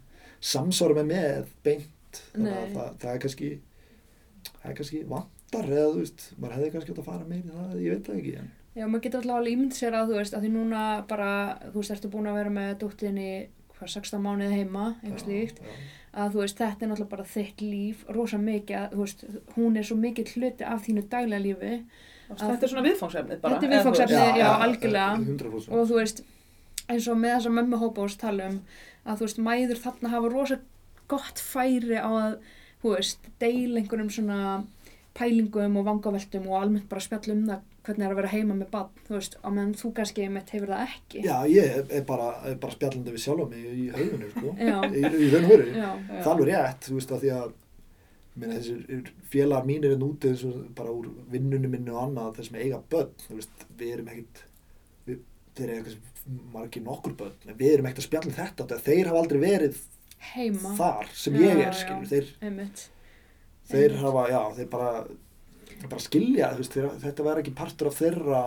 samsvara með með beint þannig að Nei. það, það er kannski það er kannski vantar eða þú veist, maður hefði kannski átt að fara meira það, ég veit það ekki en Já, maður getur alltaf alveg ímynd sér að þú veist, að því núna bara, þú veist, ertu búin að vera með dóttinni, hvað, 16 mánuði heima, eitthvað slíkt, að þú veist, þetta er náttúrulega bara þitt líf, rosa mikið, að, þú veist, hún er svo mikið hluti af þínu daglega lífi þetta er svona viðfangsefnið bara Þetta er viðfangsefnið. já, algjörlega. 100% og þú veist, eins og með þessa mömmu hópa og tala um, að þú veist, mæður þarna hafa rosa gott færi á að, þú veist, deila einhverjum svona pælingum og vangaveltum og almennt bara spjalla um það hvernig er að vera heima með bann, þú veist, á meðan þú kannski mitt hefur það ekki. Já, ég er- bara, er bara spjallandi við sjálfa mig í höfðinu, sko. Í, í raun og veru. Já. Já. Það er alveg rétt, þú veist, að því að minna, þessir félagar mínir er úti eins og bara úr vinnunum minni og annað þess með eiga börn, þú veist, við erum við, þeir eru eitthvað margir nokkur börn, en við erum ekkert að spjalla um þetta, þeir hafa aldrei verið Heima. þar sem Já, ég er, skilur, þeir, þeir hafa, já, þeir bara, bara skilja, veist, þetta var ekki partur af þeirra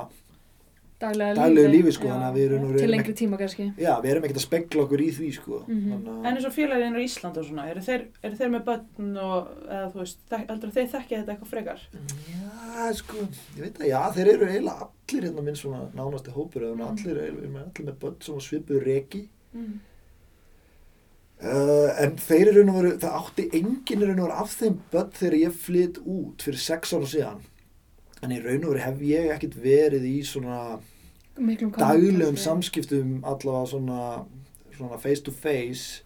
Daglega daglegu lífi, sko, já. Til lengri tíma kannski. Já, við erum ekkert að spegla okkur í því, sko. Mhm. Þannig En eins og félaginn á Ísland og svona, eru þeir, eru þeir með börn og, eða þú veist, heldur þeir þekkja þetta eitthvað frekar? Já, sko, ég veit að, já, þeir eru eiginlega allir hérna minn svona nánasti hópur eða Mm. allir, eru eru með- allir með börn sem svipuð reki. Mm. Uh, en þeir eru nú veru, það átti enginn eru nú veru af þeim börn þegar ég flytt út fyrir sex ára síðan. En í raun og veru hef ég ekkert verið í svona daglegum samskiptum allavega svona, svona face to face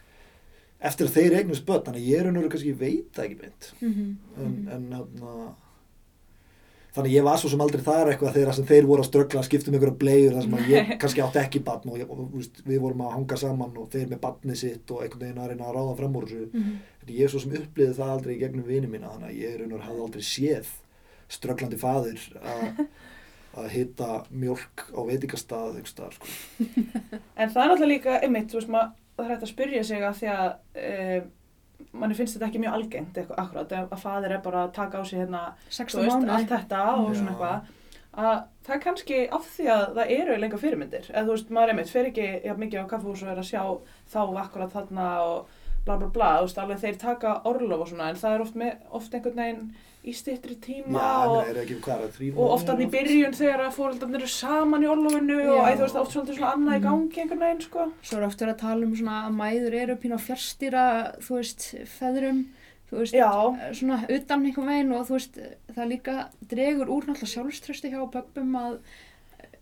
eftir að þeir eignast börn. Þannig ég er nú veru kannski, ég veit það ekki beint. Mhm, en, mhm. en hérna þannig ég var svo sem aldrei þar eitthvað þegar sem þeir voru að ströggla að skipta um einhverja bleiur þar sem að ég *laughs* kannski átti ekki batn og, ég, og veist, við vorum að hanga saman og þeir með batnið sitt og einhvern veginn að reyna að ráða fram úr þessu Mhm. en ég svo sem uppliði það aldrei í gegnum vini mína þannig að ég raun og hafði aldrei séð strögglandi faðir að *laughs* að hitta mjölk á veitingastað staðar sko. *laughs* En það er náttúrulega líka, einmitt, þú veist, maður, það er hægt að spyrja sig að því að e, manni finnst þetta ekki mjög algengt eitthvað akkurat, að faðir er bara að taka á sig hérna, þú 16 veist, mánuði. allt þetta og Já. svona eitthvað, að það er kannski af því að það eru lenga fyrirmyndir, eða þú veist, maður einmitt fer ekki ja, mikið á kaffehús og er að sjá þá akkurat þarna og bla bla bla, þú veist, alveg þeir taka orlof og svona, en það er oft, með, oft einhvern veginn í styttri Já, tíma ég og, er er þrýr og oft alveg í byrjun þegar að fóreldarnir eru saman í orlofinu og Já. æ, þú veist, oft svolítið svona annað í Mhm. gangi einhvern veginn, sko. Svo er oft verið að tala um svona að mæður eru pínu að fjárstýra, þú veist, feðrum, þú veist, Já, svona utan einhvern veginn og þú veist, það líka dregur úr náttúrulega sjálfströsti hjá pöppum að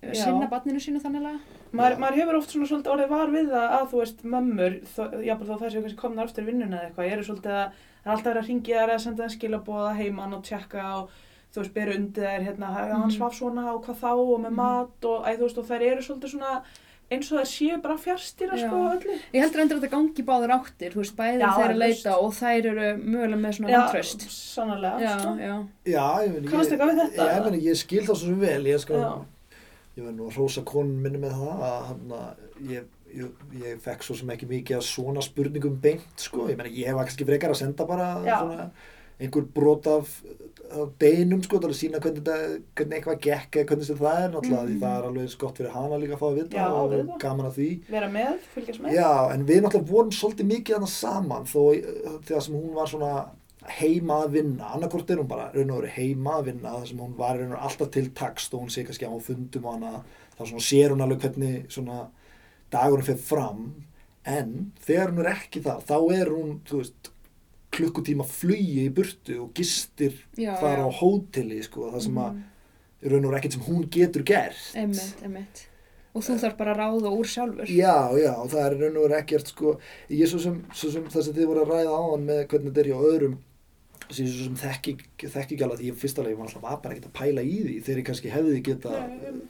eh, Já. sinna barninu sínu þanniglega. maður, maður hefur oft svona svolítið orðið var við það að, þú veist, mömmur, jáfnvel þá þess að kannski komna eftir vinnuna eða eitthvað, eru svolítið að, það er alltaf verið að ringja þær eða senda þeim skilabóða heimann og tjekka og þú veist, bera undir þær, hérna, mm. hann Mhm. svaf svona og hvað þá og með Mhm. mat og, æ, þú veist, og þær eru svolítið svona eins og þær séu bara fjárstýra, Já. sko, öllu. Ég heldur endur að þetta gangi báður áttir, þú veist, bæði Já, þeir að leita og þær eru mögulega með svona Já, vantraust. sannarlega, Já, sko. já. Já, ég við þetta, Ég, ég, meina, ég skil það svo vel, ég sko, Já. ég verð nú að hrósa konun minni með það að hann að ég, ég, ég fekk svo sem ekki mikið að svona spurningum beint, sko, ég meina, ég var kannski frekar að senda bara svona einhver brot af, af beinum, sko, til að sína hvernig, þetta, hvernig eitthvað gekk eða hvernig það er, náttúrulega, því Mhm. það er alveg eins gott fyrir hana líka að fá að vita Já, og auðvitað. gaman að því. Vera með, fylgjast með. Já, en við náttúrulega vorum svolítið mikið annað saman þó uh, þegar sem hún var svona heima að vinna, annarkort er hún bara raun og veru heima að vinna þar sem hún var raun og veru alltaf til takst og hún sé kannski á fundum og hana, þá svona sér hún alveg hvernig svona dagurinn fer fram en þegar hún er ekki það þá er hún, veist klukkutíma flugi í burtu og gistir Já, þar já. á hóteli sko, það sem að Mhm. raun og ekkert sem hún getur gert Einmitt, einmitt. Og þú þarf bara að ráða úr sjálfur. Já, já, það er í raun og ekkert sko, ég er svo sem, svo sem það sem þið voru að ræða áðan með hvernig þetta er hjá öðrum sem ég svo sem þekki ekki alveg því ég fyrst alveg, ég var alltaf bara ekkert að pæla í því þegar ég kannski hefði geta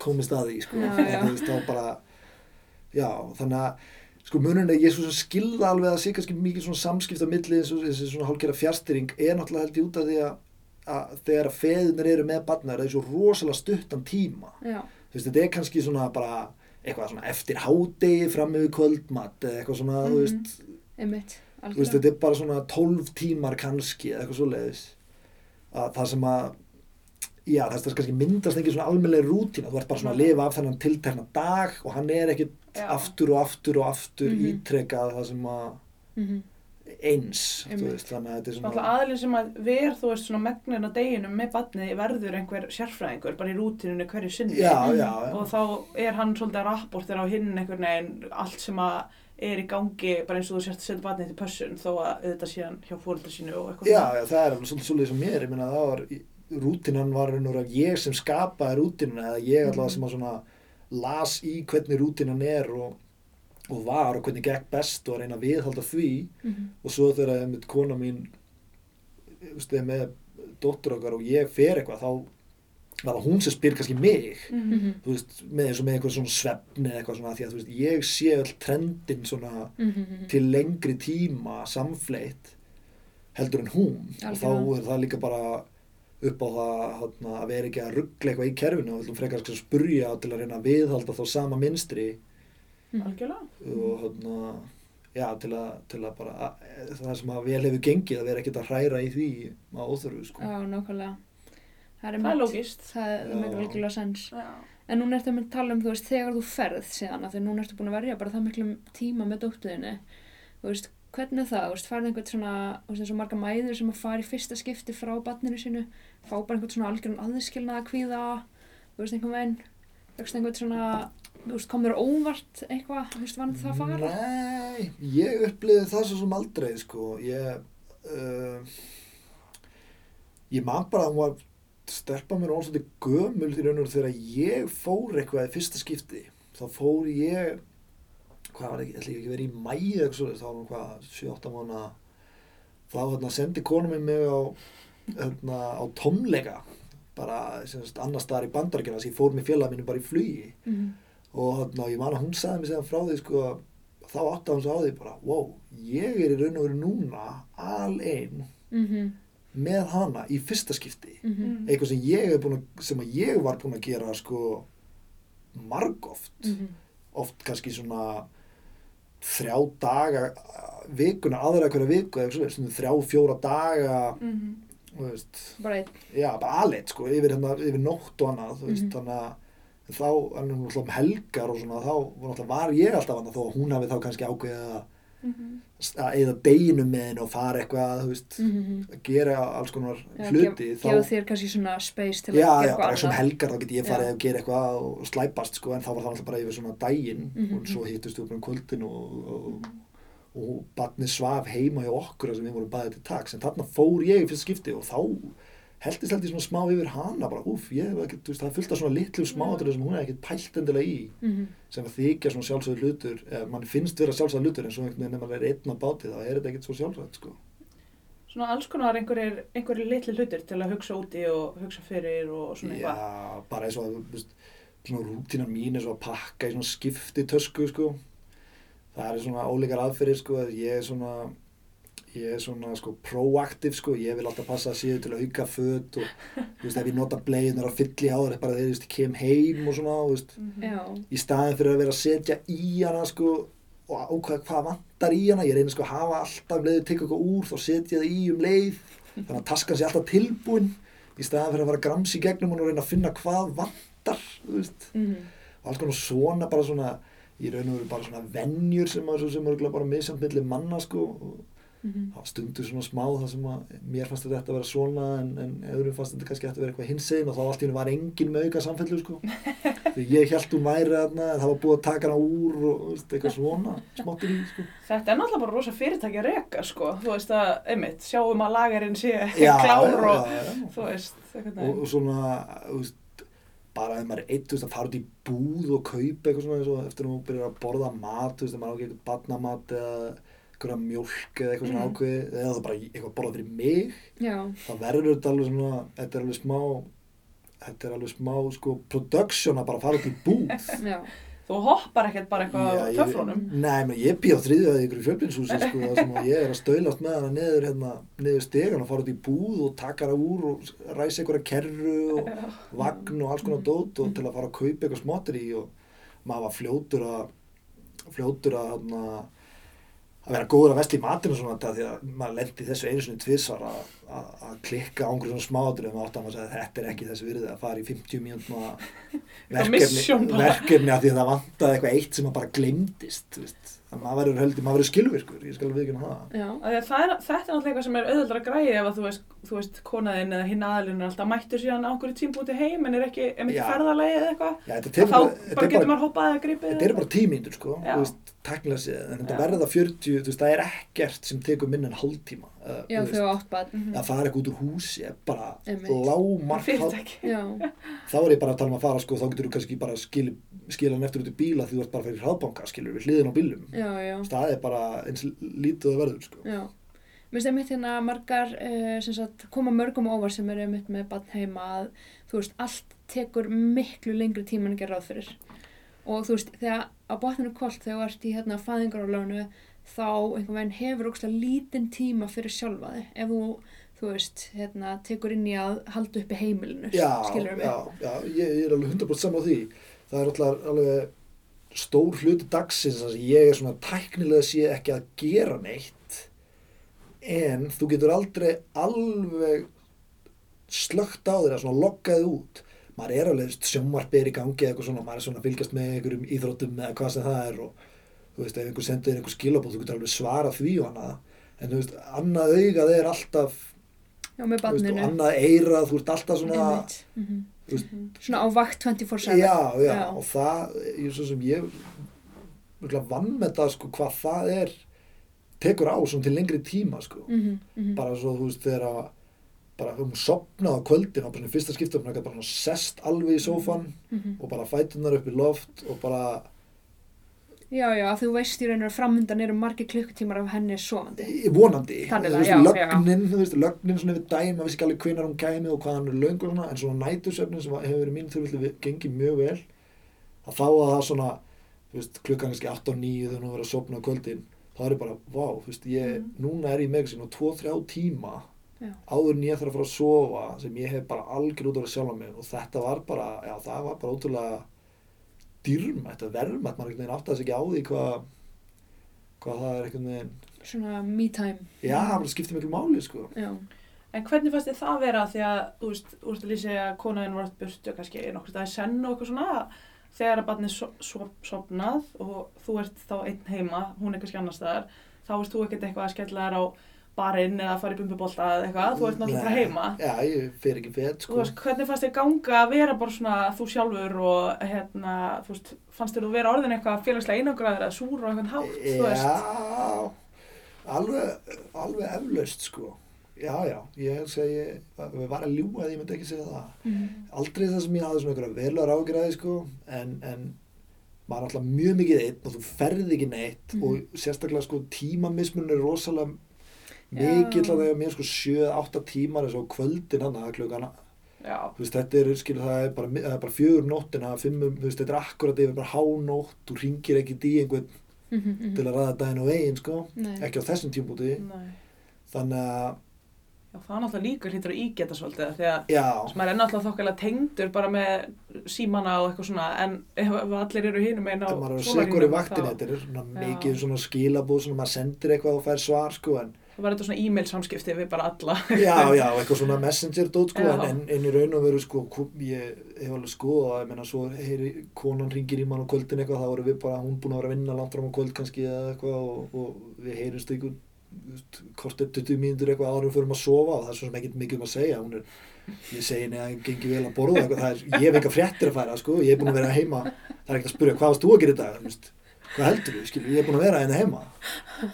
komist að því, sko, en þú veist þá bara já, þannig að sko munurinn er, ég svo sem skilða alveg að sé kannski mikið svona samskipt á milli eins og þessi svona hálfgerða fjárstyring er náttúrulega held ég út af því að, að þegar að feðunar eru með barnar það er svo rosalega stuttan tíma Já, þú veist, þetta er kannski svona bara eitthvað svona eftir hádegi fram yfir kvöldmatt eða eitthvað svona, veist, einmitt. þú veist, Algjörlega. þetta er bara svona 12 tímar kannski eða eitthvað svo leiðis að það sem að já, það er kannski myndast ekki svona almennlega rútína, þú ert bara svona að lifa af þennan tiltekna dag og hann er ekkit. Aftur og aftur og aftur Mhm. ítrekað það sem að Mhm. eins, þú Einmitt. veist, þannig að þetta er Svona svona aðlinn sem að ver, þú veist, svona megnin á deginum með badnið verður einhver sérfræðingur bara í rútinunni hverju sinni. já, já, já, Og þá er hann svolítið að rapportera á hinn einhvern veginn allt sem að er í gangi bara eins og þú sért að setja badnið til pössun þó að auðvitað síðan hjá fóreldra sínu og eitthvað já, já, það er alveg svolítið svolítið sem mér, ég meina það var rútinan var að ég sem skapaði rútinuna eða ég allavega Mhm. sem að svona las í hvernig rútinan er og, og var og hvernig gekk best og að reyna að viðhalda því Mhm. og svo þegar einmitt kona mín er með dóttur okkar og ég fer eitthvað þá var það hún sem spyr kannski mig. Mhm. þú veist, með eins og með eitthvað svona svefni eitthvað svona því að veist, ég sé all trendin svona Mhm. til lengri tíma samfleitt heldur en hún og þá er það líka bara upp á það hana, að vera ekki að ruggla eitthvað í kerfinu og við frekar að spurja til að reyna að viðhalda þá sama minstri Mhm. Algjörlega. og hana, já, til að, til að bara að, það sem að vel hefur gengið að vera ekkert að hræra í því að óþörfu sko. Já, nákvæmlega. Það er, er lógist. Það er miklu algjörlega sens. Já. En núna ertu að tala um, þú veist, þegar þú ferð síðan, af því núna ertu búin að verja bara það miklum tíma með dóttuðinni. Þú veist, hvernig er það? Þú veist, færði einhvern svona, þú veist, eins og marga mæður sem að fara í fyrsta skipti frá barninu sínu, fá bara einhvern svona algjörn aðskilnað að kvíða, þú veist, einhvern veginn, veist, einhvern svona, þú veist, komur óvart eitthvað, þú veist, vann það að fara? Nei, ég upplifði það svo sem aldrei sko. ég uh, ég man bara að hún var stelpa mér og svolítið gömul í raun og þegar ég fór eitthvað í fyrsta skipti þá fór ég hvað var ekki, ætla ég ekki verið í mæi eða eitthvað svo, þá var hún hvað, 7-8 mánu þá hérna, sendi konu mig mig á, hérna, á tómleika bara, semst, annar staðar í bandarækjana sem ég fór með félag mínu bara í flugi Mhm. og hérna, ég man að hún sagði mig segðan frá því sko, að þá átti hann svo á því bara, wow, ég er í raun og veru núna alein Mhm. með hana í fyrsta skipti Mhm. eitthvað sem ég, er að, sem að ég var búin að gera sko margoft Mhm. oft kannski svona þrjá daga vikuna, aðra hverja viku þrjá, fjóra daga Mhm. þú veist, Bara einn. já, bara aleitt sko, yfir, hérna, yfir nótt og annað, veist, Mhm. þannig að en þá, en um helgar og svona, þá var ég alltaf annað þó að hún hafi þá kannski ákveðið að Mhm. að eða deginum með henni og fara eitthvað, veist, Mhm. að gera alls konar Já, hluti, gef- gefa þér kannski svona space til að já, gera já, eitthvað bara svona annað. helgar þá get ég farið Já. að gera eitthvað og slæpast sko, en þá var það alltaf bara yfir svona daginn Mhm. og svo hittust við bara um kvöldin og, og, og barnið svaf heima hjá okkur sem við vorum bæðið til taks en þarna fór ég í fyrsta skipti og þá heldist held ég svona smá yfir hana bara, úf, ég hef ekkert, þú veist, það af svona litlu smáatrið sem hún er ekkert pælt endilega í Mhm. sem að þykja svona sjálfsögðu hlutur eða mann finnst vera sjálfsögðu hlutur en svo einhvern veginn ef maður er einn á báti þá er þetta ekkert svo sjálfsagt sko. Svona alls konar einhverjir, einhverjir litli hlutir til að hugsa úti og hugsa fyrir og svona eitthvað. Já, bara eins og að, þú veist, svona rútínan mín er svo að pakka í svona skipti tösku, sko. Það er svona ólíkar aðferðir, sko, að ég er svona, ég sko, proaktiv, sko, ég vil alltaf passa að séu til að auka föt og, þú veist, ef ég nota bleiðunar á fylli á það, er bara þegar, þú veist, ég kem heim og svona, þú veist. Já, í staðin fyrir að vera að setja í hana, sko, og ákveða hvað vantar í hana, ég reyna, sko, að hafa alltaf leiðið tekið eitthvað úr, þá setja það í um leið, þannig að taskan sé alltaf tilbúin, í staðin fyrir að fara að gramsa í gegnum og reyna að finna hvað vantar, þú veist, Mhm. og alls konar svona bara svona í raun og veru bara svona venjur sem að sem eru bara misjant milli manna sko. og Mhm. það var stundur svona smá það sem að mér fannst þetta að vera svona en, en öðrum fannst þetta kannski að vera eitthvað hinsegin og þá allt í hennu var engin með auka samfellu sko *laughs* því ég held hún væri en það var búið að taka hana úr og veist, eitthvað svona smáttur í sko Þetta er náttúrulega bara rosa fyrirtæki að reka, sko. Þú veist að, einmitt, sjáum að lagarinn sé *laughs* klár og, já. þú veist, eitthvað og, og svona þú veist, bara ef maður er eitt þú veist, að fara út í búð og kaupa eitthvað svona eins og eftir að maður byrjar að borða mat þú veist, ef maður á ekki eitthvað badnamat eða eitthvað mjólk eða eitthvað svona Mm. ákveði eða það bara eitthvað borða fyrir mig já, þá verður þetta alveg svona þetta er alveg smá þetta er alveg smá sko production að bara fara út í búð *laughs* já, Þú hoppar ekkert bara eitthvað á töflunum. Nei, menn, ég býð á þriðju að ykkur í fjölbinshúsi sko, þar sem ég er að stöylast með hana niður, hérna, niður stegan og fara út í búð og taka hana úr og ræsa einhverja kerru og Já. vagn og alls konar dót og til að fara að kaupa eitthvað smottir í og maður var fljótur að fljótur að hérna, að vera góður að vesla í matinu svona þetta því að maður lendi þessu einu sinni tvisvar að, að, að klikka á einhverjum svona smáatur og átt að maður segja þetta er ekki þessu virði að fara í 50 mínútna *laughs* mission verkefni, verkefni að því að það vantaði eitthvað eitt sem að bara glemdist þannig að maður verður höldi, maður verður skilvirkur ég skal við ekki það. Já, Af því að Það er, þetta er náttúrulega eitthvað sem er auðvöldra að græði ef að þú veist, þú veist konaðinn eða hinn aðalinn er alltaf mættur síðan á einhverju tímpúti heim en er ekki, er ekki ferðalagi eða eitthvað. Þá bara, getur maður hoppað eða gripið. þetta er bara tímíndur sko, teknilega séð, en þetta Já. verða 40, þú veist, það er ekkert sem tekur minna en hálftíma. Uh, já þú þau átt bad Mhm. að fara eitthvað út úr húsi er bara lágmark *laughs* já, þá er ég bara að tala um að fara sko þá getur þú kannski bara skil, skila hann eftir út í bíla því þú ert bara fyrir hraðbanka skilur við hliðin á bílum já, já, það er bara eins lítið að verður sko. Já. Mér finnst einmitt hérna margar uh, sem sagt, koma mörgum óvar sem eru einmitt með barn heima að þú veist, allt tekur miklu lengri tíma en gera ráð fyrir. Og þú veist, þegar á botninu kolt þegar þú ert í hérna fæðingarálöfnu þá einhvern veginn hefur ógstlega lítinn tíma fyrir sjálfa þig ef þú, þú veist, hérna tekur inn í að halda uppi heimilinu já, já, já, ég, ég er alveg 100% saman á því. Það er alltaf alveg stór hluti dagsins sem ég er svona tæknilega sé ekki að gera neitt en þú getur aldrei alveg slögt á þér að svona loggaði út maður er alveg sjómarpi er í gangi eða eitthvað svona, maður er svona að fylgjast með einhverjum íþróttum eða hvað sem það er og þú veist, ef einhver sendir þér einhver skilabóð þú getur alveg svara því og annað en þú veist, annað augað er alltaf Já, með barninu annað eirað, þú ert alltaf svona. Mhm. þú veist, Svona á vakt 24-7 já, já, Já. og það ég svo sem ég vann með það sko hvað það er tekur á svona til lengri tíma sko Mhm, mhm. bara svo þú veist þegar að bara um sopnað á kvöldin og bara fyrsta skiptum bara svona sest alveg í sófan Mhm. og bara fætunar upp í loft og bara Já, já, að þú veist í raun og framundan eru margir klukkutímar af henni sofandi. í- vonandi Þannig þú það, veist, já, lögnin, þú veist, lögnin svona yfir daginn, maður vissi ekki alveg hvenar hún kæmi og hvað hann er löng og svona, en svona nætursöfnin sem hefur verið mín þurfið gengið mjög vel að þá að það svona þú veist, klukkan kannski 8 og 9 þegar hún verið að sopna á kvöldin, þá er ég bara vá, þú veist, ég, Mm. núna er ég með svona 2-3 tíma Já. áður en ég þarf að fara að sofa sem ég hef bara algjör út af að sjálfa mig og þetta var bara, já, það var bara ótrúlega dýrmætt að verðmætt, maður einhvern veginn átti þess ekki á því hvað hvað það er einhvern veginn Svona me time. Já, það skiptir miklu máli, sko. Já. En hvernig fannst þið það vera því að, þú veist, þú veist að lýsi að konaðin var átt burtu kannski nokkur staði senn og eitthvað svona þegar að barnið so so sopnað og þú ert þá einn heima, hún er kannski annar staðar þá veist þú ekkert eitthvað að skella þér á barinn eða í bumbubólta eða eitthvað, þú ert náttúrulega bara heima. Já, ég fer ekki fett, Þú sko. veist, hvernig fannst þér ganga að vera bara svona þú sjálfur og hérna, þú veist, fannst þér þú vera orðin eitthvað félagslega einangraður eða súr og eitthvað hátt, þú veist? Já, alveg, alveg eflaust, sko. Já, já, ég segi, við var að ljúga því, ég myndi ekki segja það. Mhm. Aldrei það sem ég hafði svona einhverja velar ágræði, sko, en, en maður er alltaf mjög mikið einn og þú ferði ekki neitt Mhm. og sérstaklega, sko, tímamismun er rosalega. Mikill að það er mér, sko, 7-8 tímar eins og kvöldin hann að klukkana. Já, Þú veist, þetta er, skilur, það er bara, það er bara fjögur nóttina, fimmum, veist, þetta er akkurat yfir bara hánótt, þú ringir ekki í einhvern Mhm, mhm. til að ræða daginn og veginn, sko, Nei. ekki á þessum tímpúti, nei. þannig að, Já, það er náttúrulega líka hlýtur að ígeta svolítið því að já, sem maður er náttúrulega þokkalega tengdur bara með símana og eitthvað svona en ef, ef allir eru hinum einn á þegar maður er að sólarhringnum, segur í vaktinni, þá- þetta er mikið svona maður sendir eitthvað og fær svar, sko, en þá var þetta svona e-mail samskipti við bara alla. Já, já, eitthvað svona messenger dót, sko, en, en, í raun og veru, sko, ég hef alveg skoðað, ég menna, svo heyri, konan ringir í mann á kvöldin eitthvað, þá erum við bara, hún búin að vera að vinna langt fram á kvöld kannski eða eitthvað og, og við heyrumst eitthvað, kortið 20 mínútur eitthvað árum fyrir að sofa og það er svo sem ekkert mikið um að segja, hún er, ég segi að það gengi vel að borða eitthvað, það er, ég hef eitthvað fréttir að færa, sko, ég hef búin að vera heima, það er ekkert að spyrja, hvað varst þú að gera veist, hvað heldur þú, ég er búin að vera hérna heima,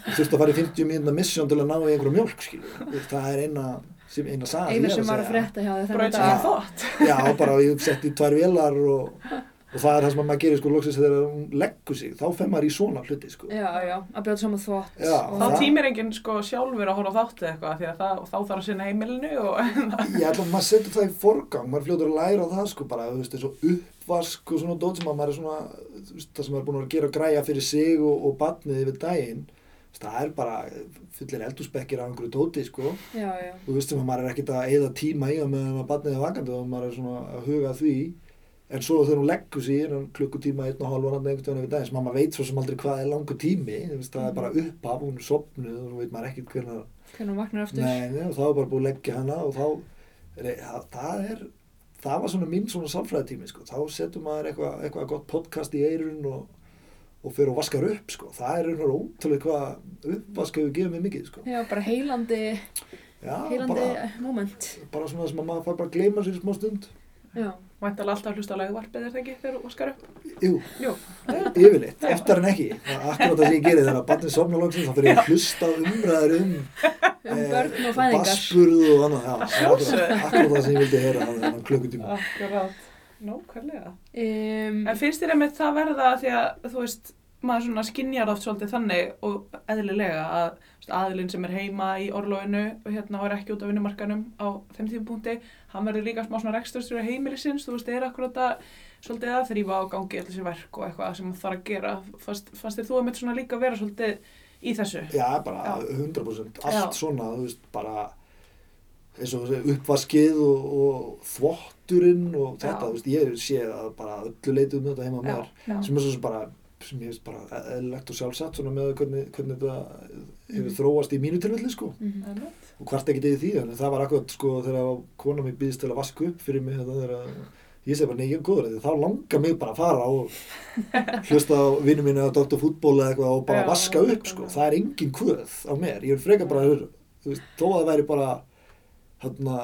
þú þurft að fara í 50 mínúna mission til að ná í einhverja mjólk, skilur, það er eina, sem, eina ég er sem var að frétta hjá dag. það þótt *laughs* Já, bara ég setti í tvær vélar og, og það er það sem að maður gerir sko loksins þegar hún leggur sig, þá fer maður í svona hluti sko. Já, já, að bjóða saman þvott. Já, þá það- tímir enginn sko sjálfur að horfa á þátt eða eitthvað því að það, þá þarf að sinna heimilinu og að maður setur það í forgang, maður er fljótur að læra það sko bara, þú veist, eins og uppvask og svona dót sem að maður er svona, það sem maður er búin að gera græja fyrir sig og, og batnið yfir daginn, það er bara fullir eldúsbekkir af einhverju dóti sko, Já, já. þú veist sem að maður er ekkert að eyða tíma í að meðan að batnið er vakandi og maður er svona að huga því en svo þegar hún leggur hann klukkutíma einn og hann einhvern veginn yfir daginn sem maður veit svo sem aldrei hvað er langur tími það er bara upphaf, hún er sopnuð og veit maður ekkert hvernig hún vaknar aftur. nei, og þá er bara búið að leggja hana og þá er, það, það er það var svona minn svona sálfræðitími sko. þá setur maður eitthvað, eitthvað gott podcast í eirun og, og fyrir og vaskar upp sko. það er einhver ótrúlega hvað uppvask hefur gefið mér mikið sko. Já, bara heilandi, Já, heilandi bara, moment. bara svona sem að maður fær bara að gleyma sér smá stund Já. Væntalega alltaf að hlusta lagvarpið er það ekki þegar þú vaskar upp? Jú, Jú, yfirleitt, eftir en ekki. Akkurat það sem ég geri þegar að barnið sofna loksins þá fyrir ég að hlusta á umræður um *laughs* Um börn og fæðingar. Bassburð og annað, já, akkurat, akkurat það sem ég vildi heyra þannig klukkutíma. Akkurát Nákvæmlega. Um, En finnst þér einmitt það verða því að þú veist, maður svona skinjar oft svolítið þannig og eðlilega að aðilinn sem er heima í orlóinu og hérna er ekki út á vinnumarkanum á þeim tímapunkti, hann verður líka smá svona reksturstjóri heimilisins, þú veist, er akkurat að svolítið að þrýfa á gangi allir sér verk og eitthvað sem það þarf að gera. Fannst, þér þú einmitt svona líka vera svolítið í þessu? Já, bara Já. 100% allt Já. svona, þú veist, bara eins og uppvaskið og, og þvotturinn og þetta, Já. þú veist, ég sé að bara öllu leiti um þetta heima mér sem er svo sem bara sem ég veist bara eðlilegt og sjálfsagt svona með hvernig, hvernig þetta hefur Mhm. þróast í mínu tilfelli sko mhm. Einmitt. og hvart ekki degi því en það var akkurat sko þegar kona mig býðist til að vaska upp fyrir mig þetta þegar ég segi bara nei ég er góður þá langar mig bara að fara og *laughs* hlusta á vinnu mínu að Dr. Fútból eða eitthvað og bara Já, vaska upp sko það er engin kvöð á mér ég vil freka bara þú veist, þó að það væri bara hérna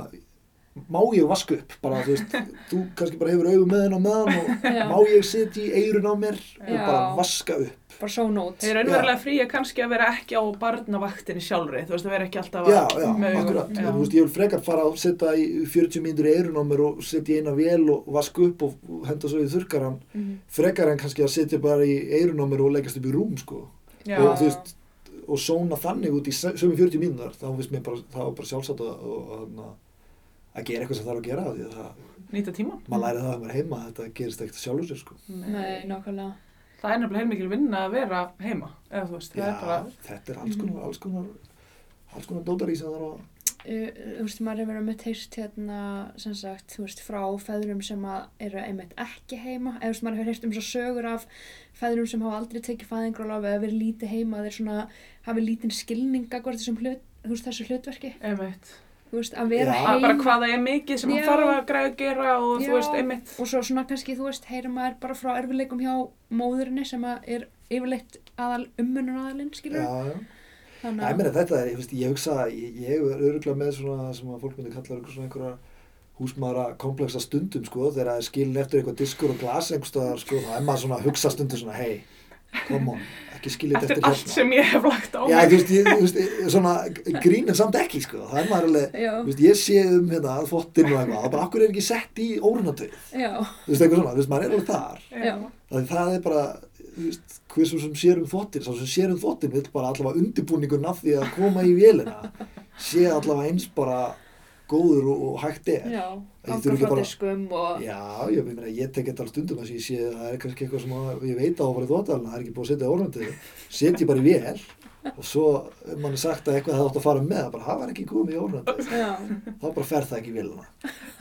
má ég vaska upp bara þú veist þú kannski bara hefur auðum með henn á meðan og *laughs* Já. má ég setja í eirun á mér og Já. bara vaska upp Bara svo nót. Þeir eru raunverulega frí að kannski að vera ekki á barnavaktinni sjálfri, þú veist, að vera ekki alltaf Já, með akkurat. Já. En, þú veist, ég vil frekar fara að setja í 40 mínútur í eirun á mér og setja í eina vél og vaska upp og henda svo í þurrkaran. Mhm. Frekar en kannski að setja bara í eirun á mér og leggast upp í rúm, sko. Og þú veist, og sóna þannig út í sömu 40 mínútur, þá finnst mér bara, það var bara sjálfsagt að, að, að, að gera eitthvað sem þarf að gera því að það, Nýta tíman? maður læri það að er heima, þetta gerist ekkert sjálfur sér, sko. Nei, nákvæmlega. Það er nefnilega heilmikil vinna að vera heima, eða þú veist, það Já, er bara, þetta er alls konar, alls konar, alls konar dótar í sem þarf að, Uh, þú veist, maður hefur með heyrst hérna, sem sagt, þú veist, frá feðrum sem að eru einmitt ekki heima eða þú veist, maður hefur heyrt um svo sögur af feðrum sem hafa aldrei tekið fæðingrálof eða verið lítið heima, þeir svona hafi lítinn skilninga hvort þessum hlut, þú veist, þessu hlutverki einmitt. Þú veist, að vera Já. Það er heim bara hvað það er mikið sem hann þarf að græða að gera og Já. þú veist, einmitt. og svo svona kannski, þú veist, heyrir maður bara frá erfileikum hjá móðurinni sem að er yfirleitt aðal ummunun aðalinn, skilur já, já. Þannig Ég meina þetta, ég, veist, ég hugsa, ég, ég er öruglega með svona sem að fólk myndi kalla svona einhverja húsmaðra kompleksa stundum sko, þegar það er skilin eftir eitthvað diskur og glas einhverstaðar sko, þá er maður svona að hugsa stundum svona, hei, come on, ekki skilja þetta Eftir allt sem ég hef lagt á Já, þú veist, ég, þú veist, svona grín en samt ekki sko, það er maður alveg, þú veist, ég sé um hérna að þvottinn og eitthvað, bara, akkur er ekki sett í órunatauð, já, þú veist, eitthvað svona, þú veist, maður er alveg þar, já, það, það er bara, þú veist, hver svo sem sér um þvottin, svo sem sér um þvottin vil bara allavega undirbúningun af því að koma í vélina, sé allavega eins bara góður og, og hægt er. já, Diskum og, Já, ég meina, ég tek alveg stundum að ég sé að það er kannski eitthvað sem að, ég veit á að fara í þvottalina, það er ekki búið að setja orðnandi, setja ég bara í vél og svo er manni sagt að eitthvað það átt að fara með, bara það var ekki komið í orðnandi, já, þá bara fer það ekki.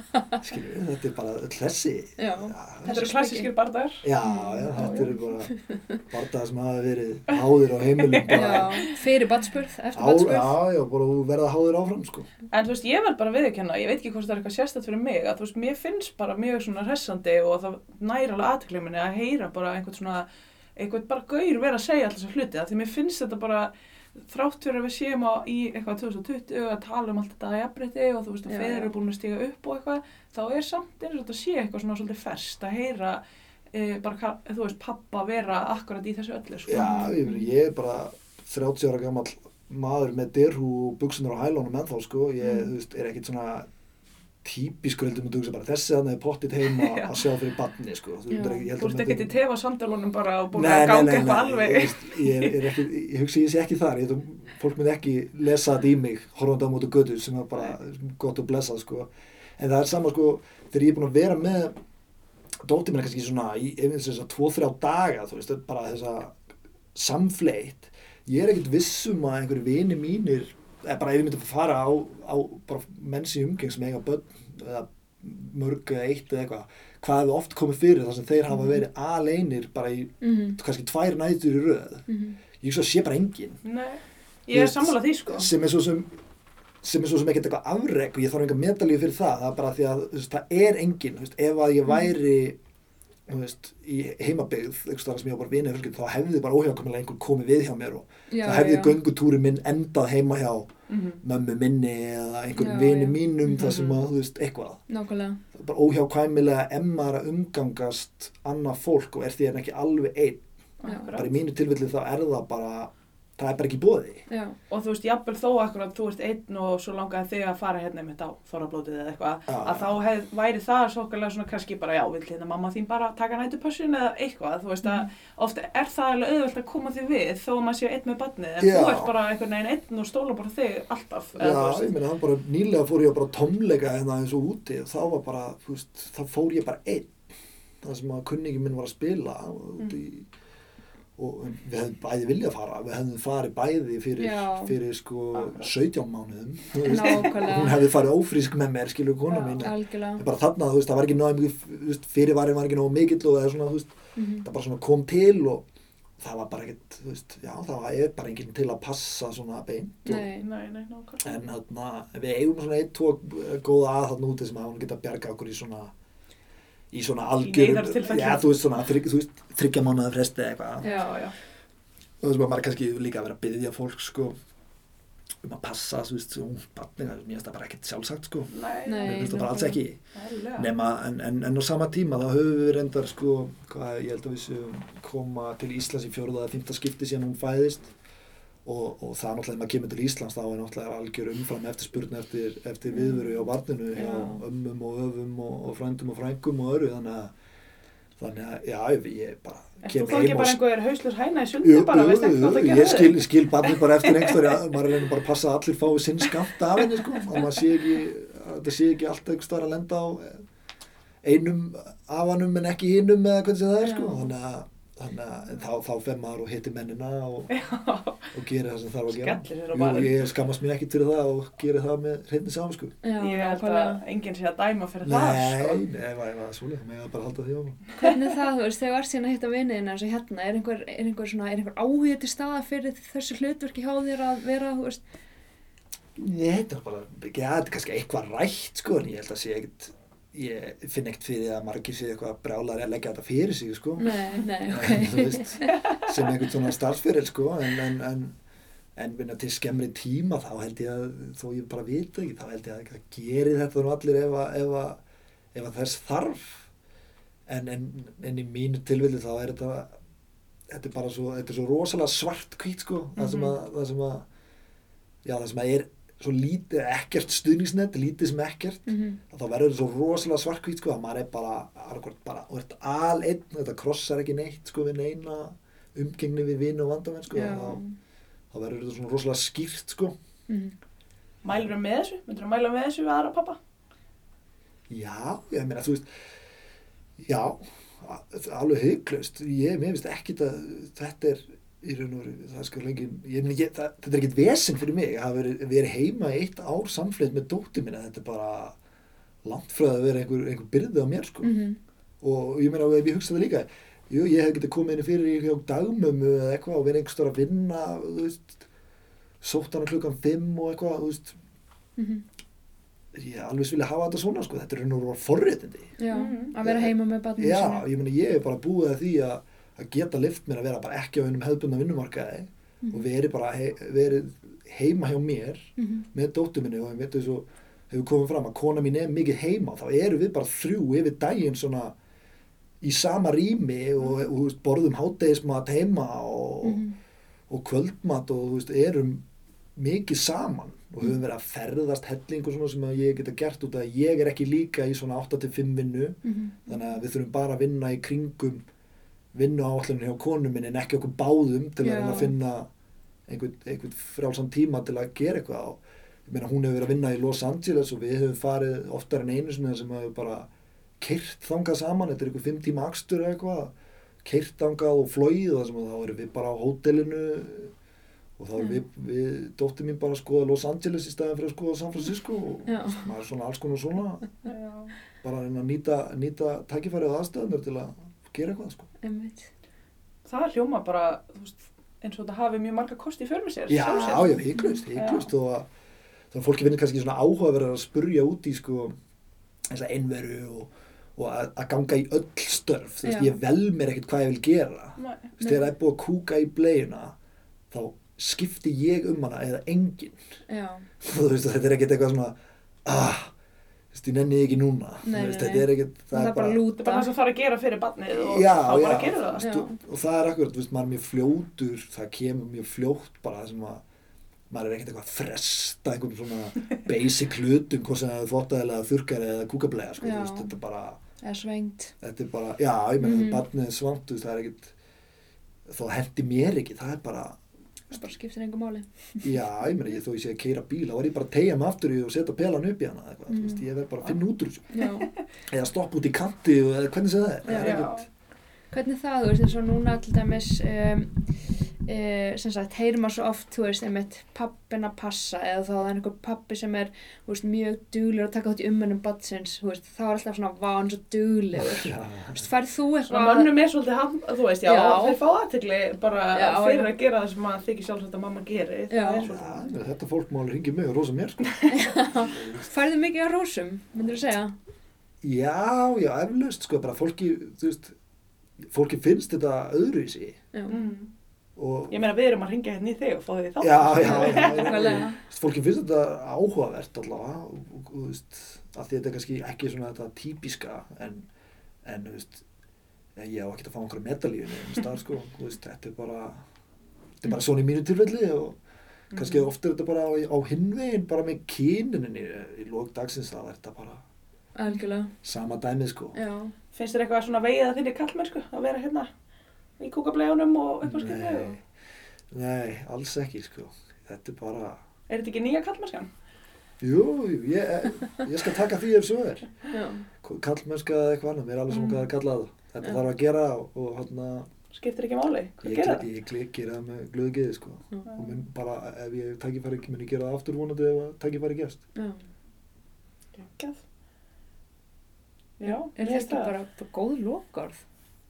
Skilju, þetta er bara öll þessi. já, Þetta eru klassískir bardagar. Já, já, þetta eru bara bardagar sem hafa verið háðir á heimilum bara. já, fyrir batspurð, eftir Á, batspurð, já, já, bara þú verða háðir áfram, sko. En þú veist, ég verð bara viðurkenna, ég veit ekki hvort það er eitthvað sérstætt fyrir mig, að þú veist, mér finnst bara mjög svona hressandi og það næri alveg aðtöklega minni að heyra bara einhvern svona, einhvern bara gaur vera að segja alltaf þessar hluti, að því mér finnst þetta bara þrátt fyrir að við séum á í eitthvað 2020 að tala um allt þetta að jafnbreytti og þú veist að feður eru búin að stiga upp og eitthvað, þá er samt eins og þetta sé eitthvað svona svolítið ferst að heyra e, bara, þú veist, pappa vera akkurat í þessu öllu, sko. Já, ég, meina, ég er bara 30 ára gammal maður með derhú og buksunar á hælónum ennþá, sko. Ég, Mm. þú veist, er ekkit svona típiskur heldur með hugsa bara þessi þannig er pottit heima *laughs* að sjá fyrir barni, sko. Þú, að ert ekkert í tefa sandalunum bara og búin að ganga nei, eitthvað nei, alveg. Ég, ég, er, er ekki, ég hugsa ég sé ekki þar, ég að fólk myndi ekki lesa þetta í mig, horfandi á mótu götu sem er bara gott og blessað sko. En það er sama sko, þegar ég er búin að vera með dóttir mér kannski svona í einhvers þess að tvo, þrjá daga, þú veist, bara þessa samfleitt, ég er ekkert vissum að einhverju vini mínir, bara ef ég myndi að fara á, á bara mennsi umgeng sem eiga börn, eða mörg eða eitt eða eitthvað, hvað hefur oft komið fyrir þar sem þeir hafa Mhm. verið aleinir bara í mhm, kannski tvær nætur í röð. Mhm, ég svo sé bara engin Nei, ég er sammála því sko. sem er svo sem sem er svo sem ekkert eitthvað afreg og ég þarf enga medalíu fyrir það. Það er bara því að það er engin ef að ég væri þú veist, í heimabyggð einhvers staðar sem ég var bara vinið fjölskyld þá hefði bara óhjákvæmlega einhver komið við hjá mér og já, það hefði göngutúri minn endað heima hjá Mm mömmu minni eða einhverjum Já, vini mínum þar sem Mhm. að, þú veist, eitthvað. Nákvæmlega, Það er bara óhjákvæmilega emmar að umgangast annað fólk og er því en ekki alveg einn. Já. bara í mínu tilfelli þá er það bara það er bara ekki bóði Og þú veist, jafnvel þó akkurat þú ert einn og svo langaði þig að fara hérna einmitt á þorrablótið eða eitthvað, að já. þá hef, væri það svokkalega svona kannski bara, já, vill hérna mamma þín bara taka nætupössun eða eitthvað, þú veist að Mhm. ofta er það alveg auðvelt að koma því við þó að maður sé einn með barnið, en Já. þú ert bara einhvern veginn einn og stóla bara þig alltaf, Já, ég meina, hann bara nýlega fór ég bara tómleika hérna eins og úti og þá var bara, þú veist, og, Mm. við hefðum bæði viljað fara við hefðum farið bæði fyrir, fyrir sko Akkurat. 17 mánuðum hún hefði farið ófrísk með mér, skilur kona mín bara þarna, þú veist, það var ekki náðu mikið fyrirvarinn var ekki náðu mikill og það er svona, þú veist, mhm, það bara svona kom til og það var bara ekkert, þú veist, já, það er bara enginn til að passa svona beint nei, Nei, nei. En þarna, við eigum svona eitt, tvo góða að þarna úti sem að hún geta bjarga okkur í svona í svona neyðartilfelli. já þú veist svona þrygg, þú veist, þryggja mánuða fresti eða eitthvað. Já. já, og þess að maður kannski líka að vera að byggja fólk sko um að passa, þú veist, svona barni, það er mér finnst það bara ekkert sjálfsagt sko. Nei, mér finnst það bara alls ekki. Nema, en, en, en á sama tíma þá höfum við reyndar sko, hvað, ég held að við séum koma til Íslands í fjóruða eða fymta skipti síðan hún fæðist og, og það er náttúrulega, ef maður kemur til Íslands þá er náttúrulega algjör umfram eftirspurn eftir, eftir viðveru hjá barninu hjá Já. ömmum og öfum og, og frændum og frængum og öru þannig að, þannig að, já, ég bara En þú þá ekki bara einhver hauslur hæna í sundi bara, veist ekki hvað það gerir ég skil, skil barnið bara eftir einhverju, maður reynir bara að passa að allir fái sinn skamt af henni sko, að maður sé ekki, þetta sé ekki alltaf einhver staðar að lenda á einum afanum en ekki hinnum eða hvernig það er sko, þannig að, þannig að þá, þá fer maður og hittir mennina og, og gerir það sem þarf að gera. Barinn. ég skammast mér ekkit fyrir það og gerir það með hreinni saman sko. já, ég held að enginn sé að dæma fyrir það, Nei, sko. nei, ef það er svoleið, þá megum við bara halda því á maður. Hvernig er það, þú veist, þegar ert síðan að hitta vinniðina eins og hérna, er einhver, er einhver svona, er einhver áhuga til staða fyrir þessu hlutverki hjá þér að vera, þú veist, Nei, þetta er bara, þetta er kannski eitthvað rætt sko, en ég held að sé ekkit, ég finn ekkert fyrir að margir sé eitthvað brjálar að leggja þetta fyrir sig sko. nei, nei, En, ok, þú veist, sem einhvern svona starfsfyrir sko, en, en, en, en minna, til skemmri tíma þá held ég að, þó ég bara vita ekki, þá held ég að það gerir þetta nú allir ef að, ef að, ef að þess þarf. En, en, en í mínu tilvilli þá er þetta, þetta er bara svo, þetta er svo rosalega svart hvít sko, það sem að, það sem að, já það sem að er svo lítið, ekkert stuðningsnett, lítið sem ekkert, Mhm. að þá verður þetta svo rosalega svart hvít sko, að maður er bara, bara, og ert al-einn, þetta krossar ekki neitt sko við neina umgengni við vini og vandamenn sko, Já. þá, þá verður þetta svona rosalega skýrt sko. Mhm. Mælur þú með þessu? Myndur þú mæla með þessu við aðra pappa? Já, ég meina, þú veist, já, alveg hygglust, ég, mér finnst ekki að þetta er í raun og veru, það lengi, meina, ég, það, þetta er ekkert vesinn fyrir mig, að verið heima eitt ár samfleitt með dóttir minna, þetta er bara langt frá að vera einhver, einhver byrði á mér, sko, Mhm. og ég meina, ef ég hugsa það líka, jú, ég hef getið komið inn fyrir í hjá dagmömmu eða eitthvað og verið einhver stór að vinna, þú veist, sótt hana klukkan fimm og eitthvað, þú veist, Mhm. ég alveg vilja hafa þetta svona, sko, þetta er raun og veru forréttindi. Já, Mhm. að vera heima með barninu Já, ég meina ég er bara búið að því að, að geta lift mér að vera bara ekki á einum hefðbundna vinnumarkaði Mhm. og verið bara he, verið heima hjá mér Mhm. með dóttur minni og ég veit þess að hefur komið fram að kona mín er mikið heima þá eru við bara þrjú yfir daginn svona í sama rými og, og, þú veist, borðum hátegismat heima og, Mhm. og kvöldmat og veist, erum mikið saman og höfum verið að ferðast helling og svona sem að ég geta gert út að ég er ekki líka í svona 8-5 vinnu Mhm. þannig að við þurfum bara að vinna í kringum vinnu áallinu hjá konu minni en ekki okkur báðum til að, að finna einhvern, einhvern frjálsam tíma til að gera eitthvað og ég meina hún hefur verið að vinna í Los Angeles og við höfum farið oftar en einu sinni sem hefur bara kyrt þangað saman, þetta er einhver fimm tíma eða eitthvað, kyrt þangað og flóið og þessum að þá erum við bara á hótelinu og þá erum Já. við, við dóttir mín bara að skoða Los Angeles í staðin fyrir að skoða San Francisco og Já. maður er svona alls konar svona Já. bara að reyna að nýta, nýta tækifærið og aðstöðunar til að gera eitthvað sko. Það hljóma bara, veist, eins og þetta hafi mjög marga kosti í för með sér. Já, já, hygglust, hygglust og að þá fólki finnir kannski svona áhugaverðar að spurja út í sko þessa einveru og, og að, að ganga í öll störf, þú veist, ég vel mér ekkert hvað ég vil gera. Þú veist, þegar það er búið að kúka í bleiuna þá skipti ég um hana eða enginn, Já. *laughs* þú veist, þetta er ekkert eitthvað svona ah, veist, ég nenni ekki núna Nei, þú veist, nei, þetta er ekkert, Það er bara að Það er lúta. bara það sem þarf að gera fyrir barnið og já, þá bara gera það. Já. og, og það er akkurat, þú veist, maður er mjög fljótur það kemur mjög fljótt bara sem að maður er ekkert eitthvað að fresta einhvern svona *laughs* basic hlutum hvort sem það er þvottaðilega, þurrkari eða kúkablega sko, veist, þetta er bara þetta er bara, já, ég meina, mm Mhm. barnið er veist, það er ekkert þó hendi mér ekki, það er bara Það bara skiptir engum máli. já, ég meina, ég, þó ég sé að keira bíla þá er ég bara að tegja mig aftur í og setja pelan upp í hana eða eitthvað, þú Mhm. veist, ég verð bara að finna út úr þessu Já. *laughs* eða stoppa út í kanti og, eða hvernig sem það Já. ekkert Hvernig það, þú veist, eins og núna til dæmis, um, uh, sem sagt, heyrir maður svo oft, þú veist, einmitt pappin að passa eða þá það er einhver pappi sem er, þú veist, mjög duglegur að taka þátt í umönnum badsins, þú veist, þá er alltaf svona, er svo duglegur. já, Þú veist, færð þú Svona eitthvað... mönnum er svolítið, ham, þú veist, já, Já. þeir fá aðtegli bara Já, fyrir já. að gera það sem maður þykir sjálfsagt að mamma geri. Já. Það er Já, svolítið. meina, þetta fólk máli ringi mig og rosa mér sko. *laughs* Færðu mikið á rósum, myndir þú segja? Já, já, eflaust, sko, bara fólki, þú veist, fólki í Ég meina, við erum að ringja hérna í þig og fá því þá. já, já, já, já, fólki finnst þetta áhugavert allavega og, og, og, þú veist, að því þetta er kannski ekki svona þetta típiska en, en, þú veist, ég á ekki að fá einhverja medalíu en stað, sko, þú veist, þetta er bara, þetta er bara svona í mínu tilfelli og kannski Mhm. oft er þetta bara á, á hinvegin, bara með kynin í, í lók dagsins, er þetta bara Algjörlega. sama dæmið, sko. Já. Finnst þér eitthvað svona vegið að þinni kallmennsku að vera hérna í kúkablegunum og upp á skilju? Nei, nei, alls ekki sko. Þetta er bara, Er þetta ekki nýja kallmennskan? jú, ég, ég skal taka því ef svo er. Já. Kallmennska eða eitthvað annað, mér er alveg sem Mm. hvað er kallað. Þetta þarf að gera og, og hann Skiptir ekki máli? Hvað gera ég, ég, ég gera það með glöðu geði sko. Já. Og mun bara, ef ég tækifæri, mun ég gera það aftur vonandi ef að tækifæri gefst. Já. Geggjað. Já, Er þetta það. bara, bara góð lokaorð?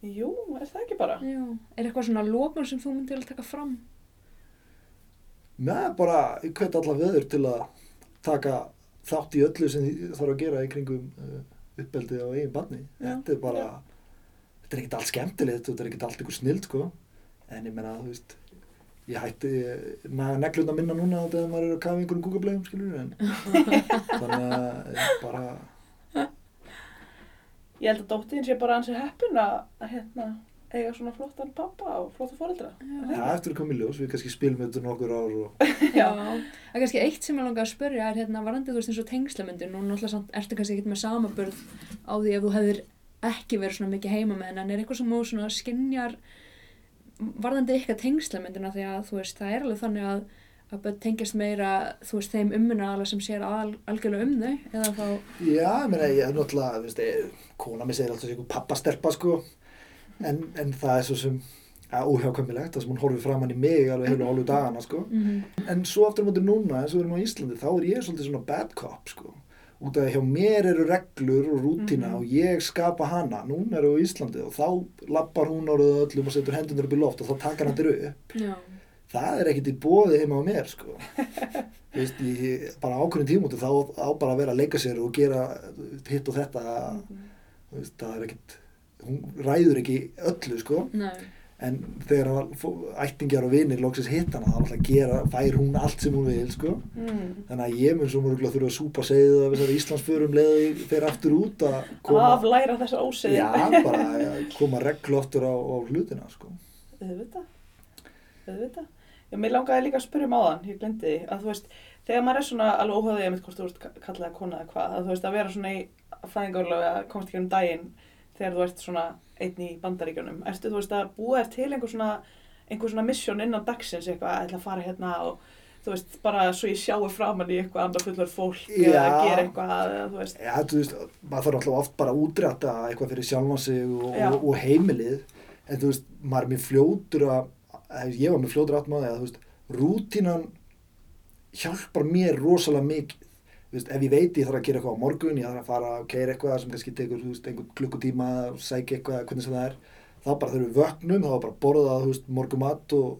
Jú, er það ekki bara? Já. Er eitthvað svona lokaorð sem þú myndir að taka fram? Nei, bara, ég hvet alla veður til að taka þátt í öllu sem því þarf að gera í kringum uh, uppbeldið á eigin barni. Þetta er bara, Já. þetta er ekkert allt skemmtilegt, þetta er ekkert allt ykkur snild, sko. En ég meina, þú veist, ég hætti neglunda minna núna þegar maður er að kafa einhverjum kúkablegum skilur en *laughs* þannig að ég bara Ég held að dóttin sé bara ansið heppin að að, hérna, eiga svona flottan pappa og flotta fóreldra. það eftir að koma í ljós, við kannski spilum þetta nokkur ár og *laughs* Já, það er kannski eitt sem ég langar að spyrja er hérna varandi þú veist eins og tengslamyndin og náttúrulega samt ertu kannski ekkert með samaburð á því ef þú hefðir ekki verið svona mikið heima með henn en er eitthvað sem þú svona skinjar varðandi ykkar tengslamyndina því að þú veist það er alveg þannig að að tengjast meira þú veist þeim umuna sem sér al, algjörlega um þau eða þá Já, ég meina, ég er náttúrulega, þú veist, kona mér segir alltaf sem einhver pappastelpa, sko, en, en það er svo sem, ja, óhjákvæmilegt, það sem hún horfir framann í mig alveg heilu hálfu dagana, sko. mm En svo aftur móti núna, eins og við erum á Íslandi, þá er ég svolítið svona bad cop, sko. Út af því hjá mér eru reglur og rútína Mhm. og ég skapa hana, núna eru á Íslandi og þá lappar hún áraðu Það er ekkert í bóði heima á mér, sko. *laughs* Þú veist, ég, bara ákveðin tímúti þá á bara að vera að leika sér og gera hitt og þetta Þú veist, það er ekkert, hún ræður ekki öllu sko, nei, en þegar að ættingjar og vinir loksins hitt hana, þá gera, fær hún allt sem hún vil sko, Mm. þannig að ég mun svo mörgulega þurfa að súpa segið af þessari Íslandsförum leði þegar aftur út að koma, Aflæra þessa ósiði. já, bara að *laughs* koma reglu aftur á, á hlutina sko. Auðvitað. Auðvitað. Já, mér langaði líka að spyrja um áðan, ég glemdi því, að þú veist, þegar maður er svona alveg óhagðið einmitt hvort þú ert ka- kallaði kona eða hvað, að þú veist, að vera svona í fæðingarlega að komast ekki um daginn þegar þú ert svona einn í bandaríkjunum. Ertu, þú veist, að búa þér til einhver svona, einhver svona mission innan dagsins eitthvað, að ætla að fara hérna og þú veist, bara svo ég sjáu framann í eitthvað annað fullur fólk eða Já. gera eitthvað, eða þú veist. Já, þú veist, maður þarf alltaf oft bara að útræta eitthvað fyrir sjálfan sig og, og, og heimilið, en þú veist, maður er mjög fljótur að ég var mjög fljótur átt maður að, rútínan hjálpar mér rosalega mikið. Þú veist, ef ég veit ég þarf að gera eitthvað á morgun, ég þarf að fara að keira eitthvað sem kannski tekur, þú veist, einhvern klukkutíma, sækja eitthvað, hvernig sem það er, þá bara þurfum við vöknum, þá bara að borða, þú veist, morgumat og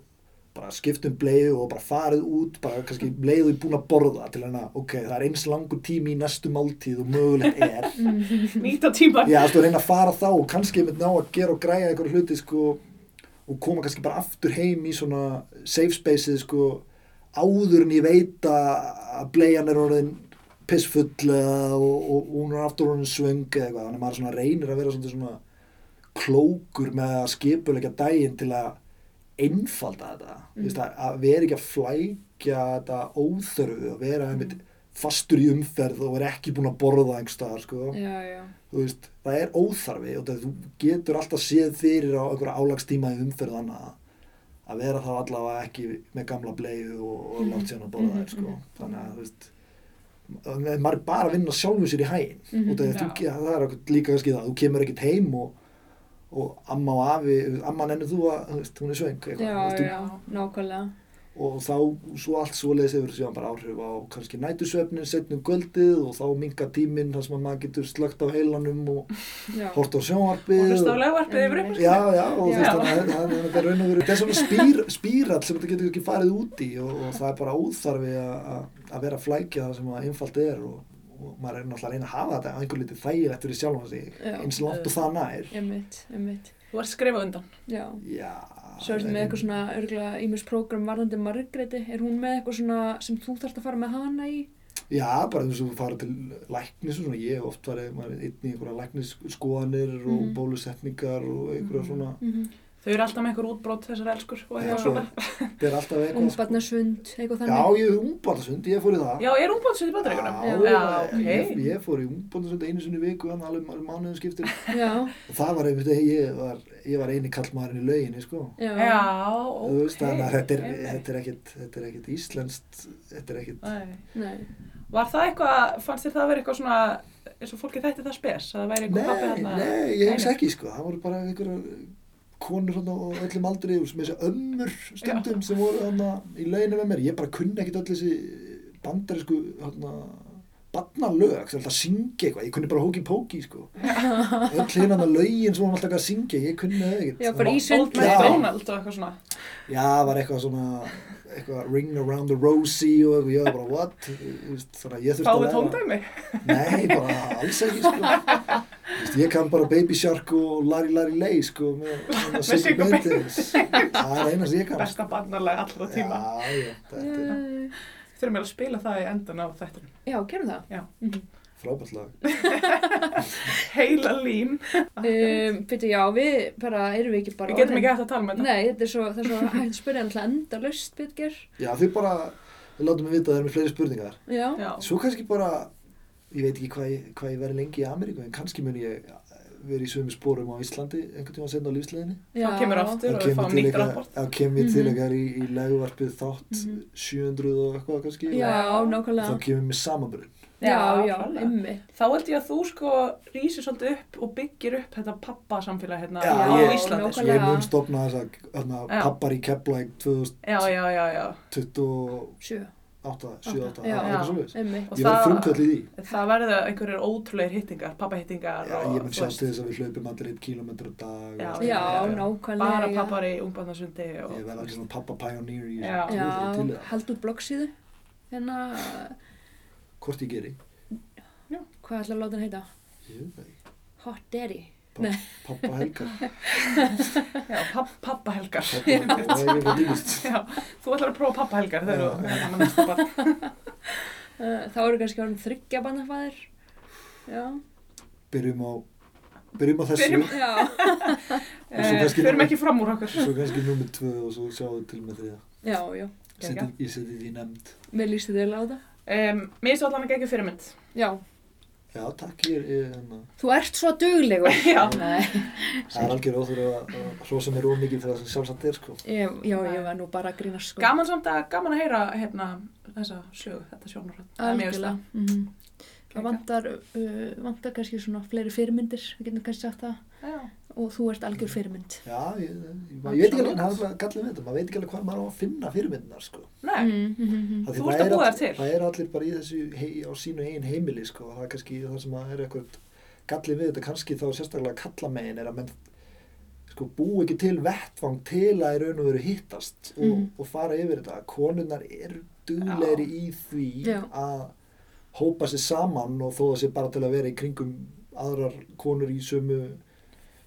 bara skiptum bleið og bara farið út, bara kannski leiðu búin að borða til hérna, ok, það er eins langur tími í næstu máltíð og mögulegt er. *laughs* Nýta tíman. Já, þú reyna að fara þá og kannski með ná að gera og græja einhverju hluti, sko, og koma kannski bara aftur heim í svona safe spaceið, sko, áður en ég veit að bleian er orðin pissfull eða og, hún er aftur orðin svöng eða eitthvað, þannig að maður svona reynir að vera svona, svona klókur með að skipulegja daginn til að einfalda þetta, mm. að, vera ekki að flækja þetta óþörfu, að vera einmitt fastur í umferð og vera ekki búin að borða einhver staðar, sko það er óþarfi og þú getur alltaf séð fyrir á einhverja álagstíma í umferð annað að vera þá allavega ekki með gamla bleiðu og, og látt síðan að borða þær sko. þannig að þú veist maður er bara að vinna sjálfu sér í hægin Mhm. og það, þú, ja, það er líka kannski það, þú kemur ekkert heim og, og amma og afi, amma nennir þú að þú veist, hún er svöng já, þú- já, nákvæmlega. Og þá svo allt svoleiðis hefur síðan bara áhrif á kannski nætusvefnin setnum göldið og þá minga tíminn þar sem að maður getur slögt á heilanum og hort á sjónvarpið Og hlusta á legvarpið yfir ykkur. Já, já, og þú veist, að það- það er raun og veru, þetta er svona spýr, spýrall sem þetta getur ekki farið út í og, og það er bara óþarfi að- að að vera að flækja það sem að einfalt er og, og maður er náttúrulega að reyna að hafa þetta einhver litið þægilegt fyrir sjálfan sig, Já. eins langt og það nær. einmitt, einmitt. Þú ert skrifað undan. Já. Já. Svo ertu með eitthvað svona örgulega ímjöls prógram varðandi Margréti. Er hún með eitthvað svona sem þú þarfst að fara með hana í? Já, bara eins og fara til læknis og svona, ég oft farið, maður er einn í einhverja læknisskoðanir og Mhm. bólusetningar og einhverja svona, Mm Þau eru alltaf með einhver útbrót þessar elskur og Já, eitthvað svo- svona. þetta *laughs* er alltaf eitthvað. sko. Ungbarnasund, eitthvað Já, þannig? ég hef ungbarnasund, ég fór í það. Já, er útbrótsveit í bandaríkunum? Já, Já, ok. ég, ég fór í ungbarnasund einu sinni í viku, þannig alveg alveg mánuðin skiptir. Já, Og það var einmitt, ég var, ég var eini kallmaðurinn í lauginni, sko. já. Já, Þú ok. veist, þannig að þetta er, ok. þetta er ekkit, þetta er ekkit íslenskt, þetta er ekkit, Nei. Nei. Var það eitthvað, fannst þér það að vera eitthvað svona, eins og fólki þætti það spes, að það væri eitthvað pappi nei, þarna? nei, ég hugsa Nei, ekki, sko. Það voru bara einhverjar konur hann á öllum aldri, sem þessi ömmur stundum sem voru hann í lauginni með mér. Ég bara kunni ekkit öll þessi bandarísku, barnalög, sem alltaf syngja eitthvað. Ég kunni bara hóki póki, sko. Öll hérna lögin sem hún alltaf að syngja, ég kunni ekkit. Já, bara í var- svindli. Já. MacDonald og eitthvað svona. Já, það var eitthvað svona eitthvað ring around the rosy og ég var bara what þannig að ég þurfti að læra tóndæmi? Nei, bara alls ekki sko. *laughs* Ég kann bara Baby Shark og Larry Larry Lay sko með, með Siggy Bendis. Það er eina sem ég kann. Besta barnalega allra tíma. Já, já, þetta er Eh, Þurfum við að spila það í endan á þættinum. Já, gerum það. Já. Mhm. frábært lag. *laughs* Heila lín. Um, Fyrir já, við bara, erum við ekki bara Við getum ekki hægt að tala með þetta. Nei, þetta er svo, það er svo *laughs* hægt að spyrja alltaf enda löst, Bitger. Já, þið bara, við látum mig vita að það er með fleiri spurningar. Já. Já. Svo kannski bara, ég veit ekki hvað ég, hvað ég verði lengi í Ameríku, en kannski mun ég verið í sömu spórum á Íslandi einhvern tíma senna á lífsleginni. Þá kemur aftur og við fáum nýtt rapport. þá kemur til Mhm. ykkar í, í leguvarpið þátt Mhm. 700 og eitthvað kannski. Já, og nákvæmlega. Þá kemur við samanbrun. Já, Já, ymmi. Þá held ég að þú sko rýsir svolítið upp og byggir upp þetta pappa samfélag hérna Já, á ég- Íslandi. nákvæmlega. sko. Ég mun stopna þess að Já. pappar í Keflæk 2028, Já, já, já, já. 7. 7, 8, Já. eitthvað. Og Ég það- frumkvöld í því. Það verður einhverjir ótrúleir hittingar, pappahittingar Já, og ég mun þú sjá veist, til þess að við hlaupum allir 1 km á dag. Já, og- Já, nákvæmlega. bara pappar í ungbarnasundi og Ég verði allir svona pappa pioneer í Já. Já, út bloggsíðu. Hérna, Hvort ég geri? hvað ætlar að láta hann heita? Hot Daddy. Pa- Nei. Pappa *laughs* Helga. já, papp. Pappa, ekki. Já, þú ætlar að prófa þegar Já. þú þegar barn. Uh, *laughs* þá eru kannski orðin þryggja bannafæðir. Já. Byrjum á, byrjum á þessu. Byrjum. *laughs* Svo Eh, ekki fram úr okkur. Svo kannski nummið tvö og svo sjáum við til með þriða. Já, já. Seti, ég seti því nefnd. Mér líst þið á það. Um, mér finnst allan að gegja fyrirmynd. Já. Já, takk, ég er, hérna, Þú ert svo duglegur. *laughs* Já. Það er algjör óþur að, hrósa mér ómikið fyrir það sem sjálfsagt er, sko. Ég, já, ég var nú bara að grína sko. Gaman samt að, gaman að heyra hérna þessa sögu, þetta sjónarhald. Algjörlega. Mm Geggjað. Það vantar, uh, vantar kannski svona fleiri fyrirmyndir, við getum kannski sagt það. Já. Og þú ert algjör fyrirmynd. Já, ég, ég, ég veit ekki alveg, hann er gallið með þetta, maður veit ekki alveg hvað maður á að finna fyrirmyndinar, sko. Nei, Mm, mm, mm. Því Þú það ert að búa þér til. Það er allir bara í þessu, hei, á sínu eigin heimili, sko, og það er kannski það sem að er eitthvað gallið við þetta, kannski þá sérstaklega kallamegin er að menn, sko, bú ekki til vettvang til að í raun og veru hittast og, Mhm. og fara yfir þetta. Konunnar eru duglegri í því Já. að hópa sér saman og þó það sé bara til að vera í kringum aðrar konur í sömu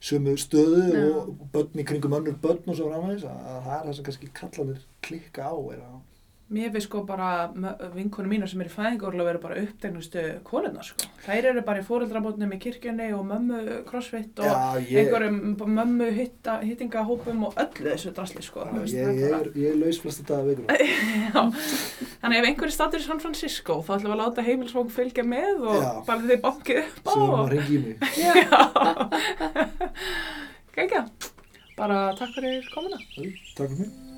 sömu stöðu Já. og börn í kringum önnur börn og svo framvegis að að það er það sem kannski kallanir klikka á er að mér finnst sko bara vinkonu mínar sem er í fæðingorlu verið bara upptegnustu konuna sko. Þær eru bara í fóreldrabótnum í kirkjunni og mömmu crossfit og Já, ég, einhverjum mömmu hitta, hittingahópum og öllu þessu drasli sko. Já, ég, ég, er, ég er laus flesta daga vikuna. *laughs* Já, þannig ef einhverju statur í San Francisco þá ætlum við að láta heimilsvang fylgja með og Já. bara þið bankið upp á Svo að ringi í mig. *laughs* Já, gækja, bara takk fyrir komuna. Takk fyrir mig.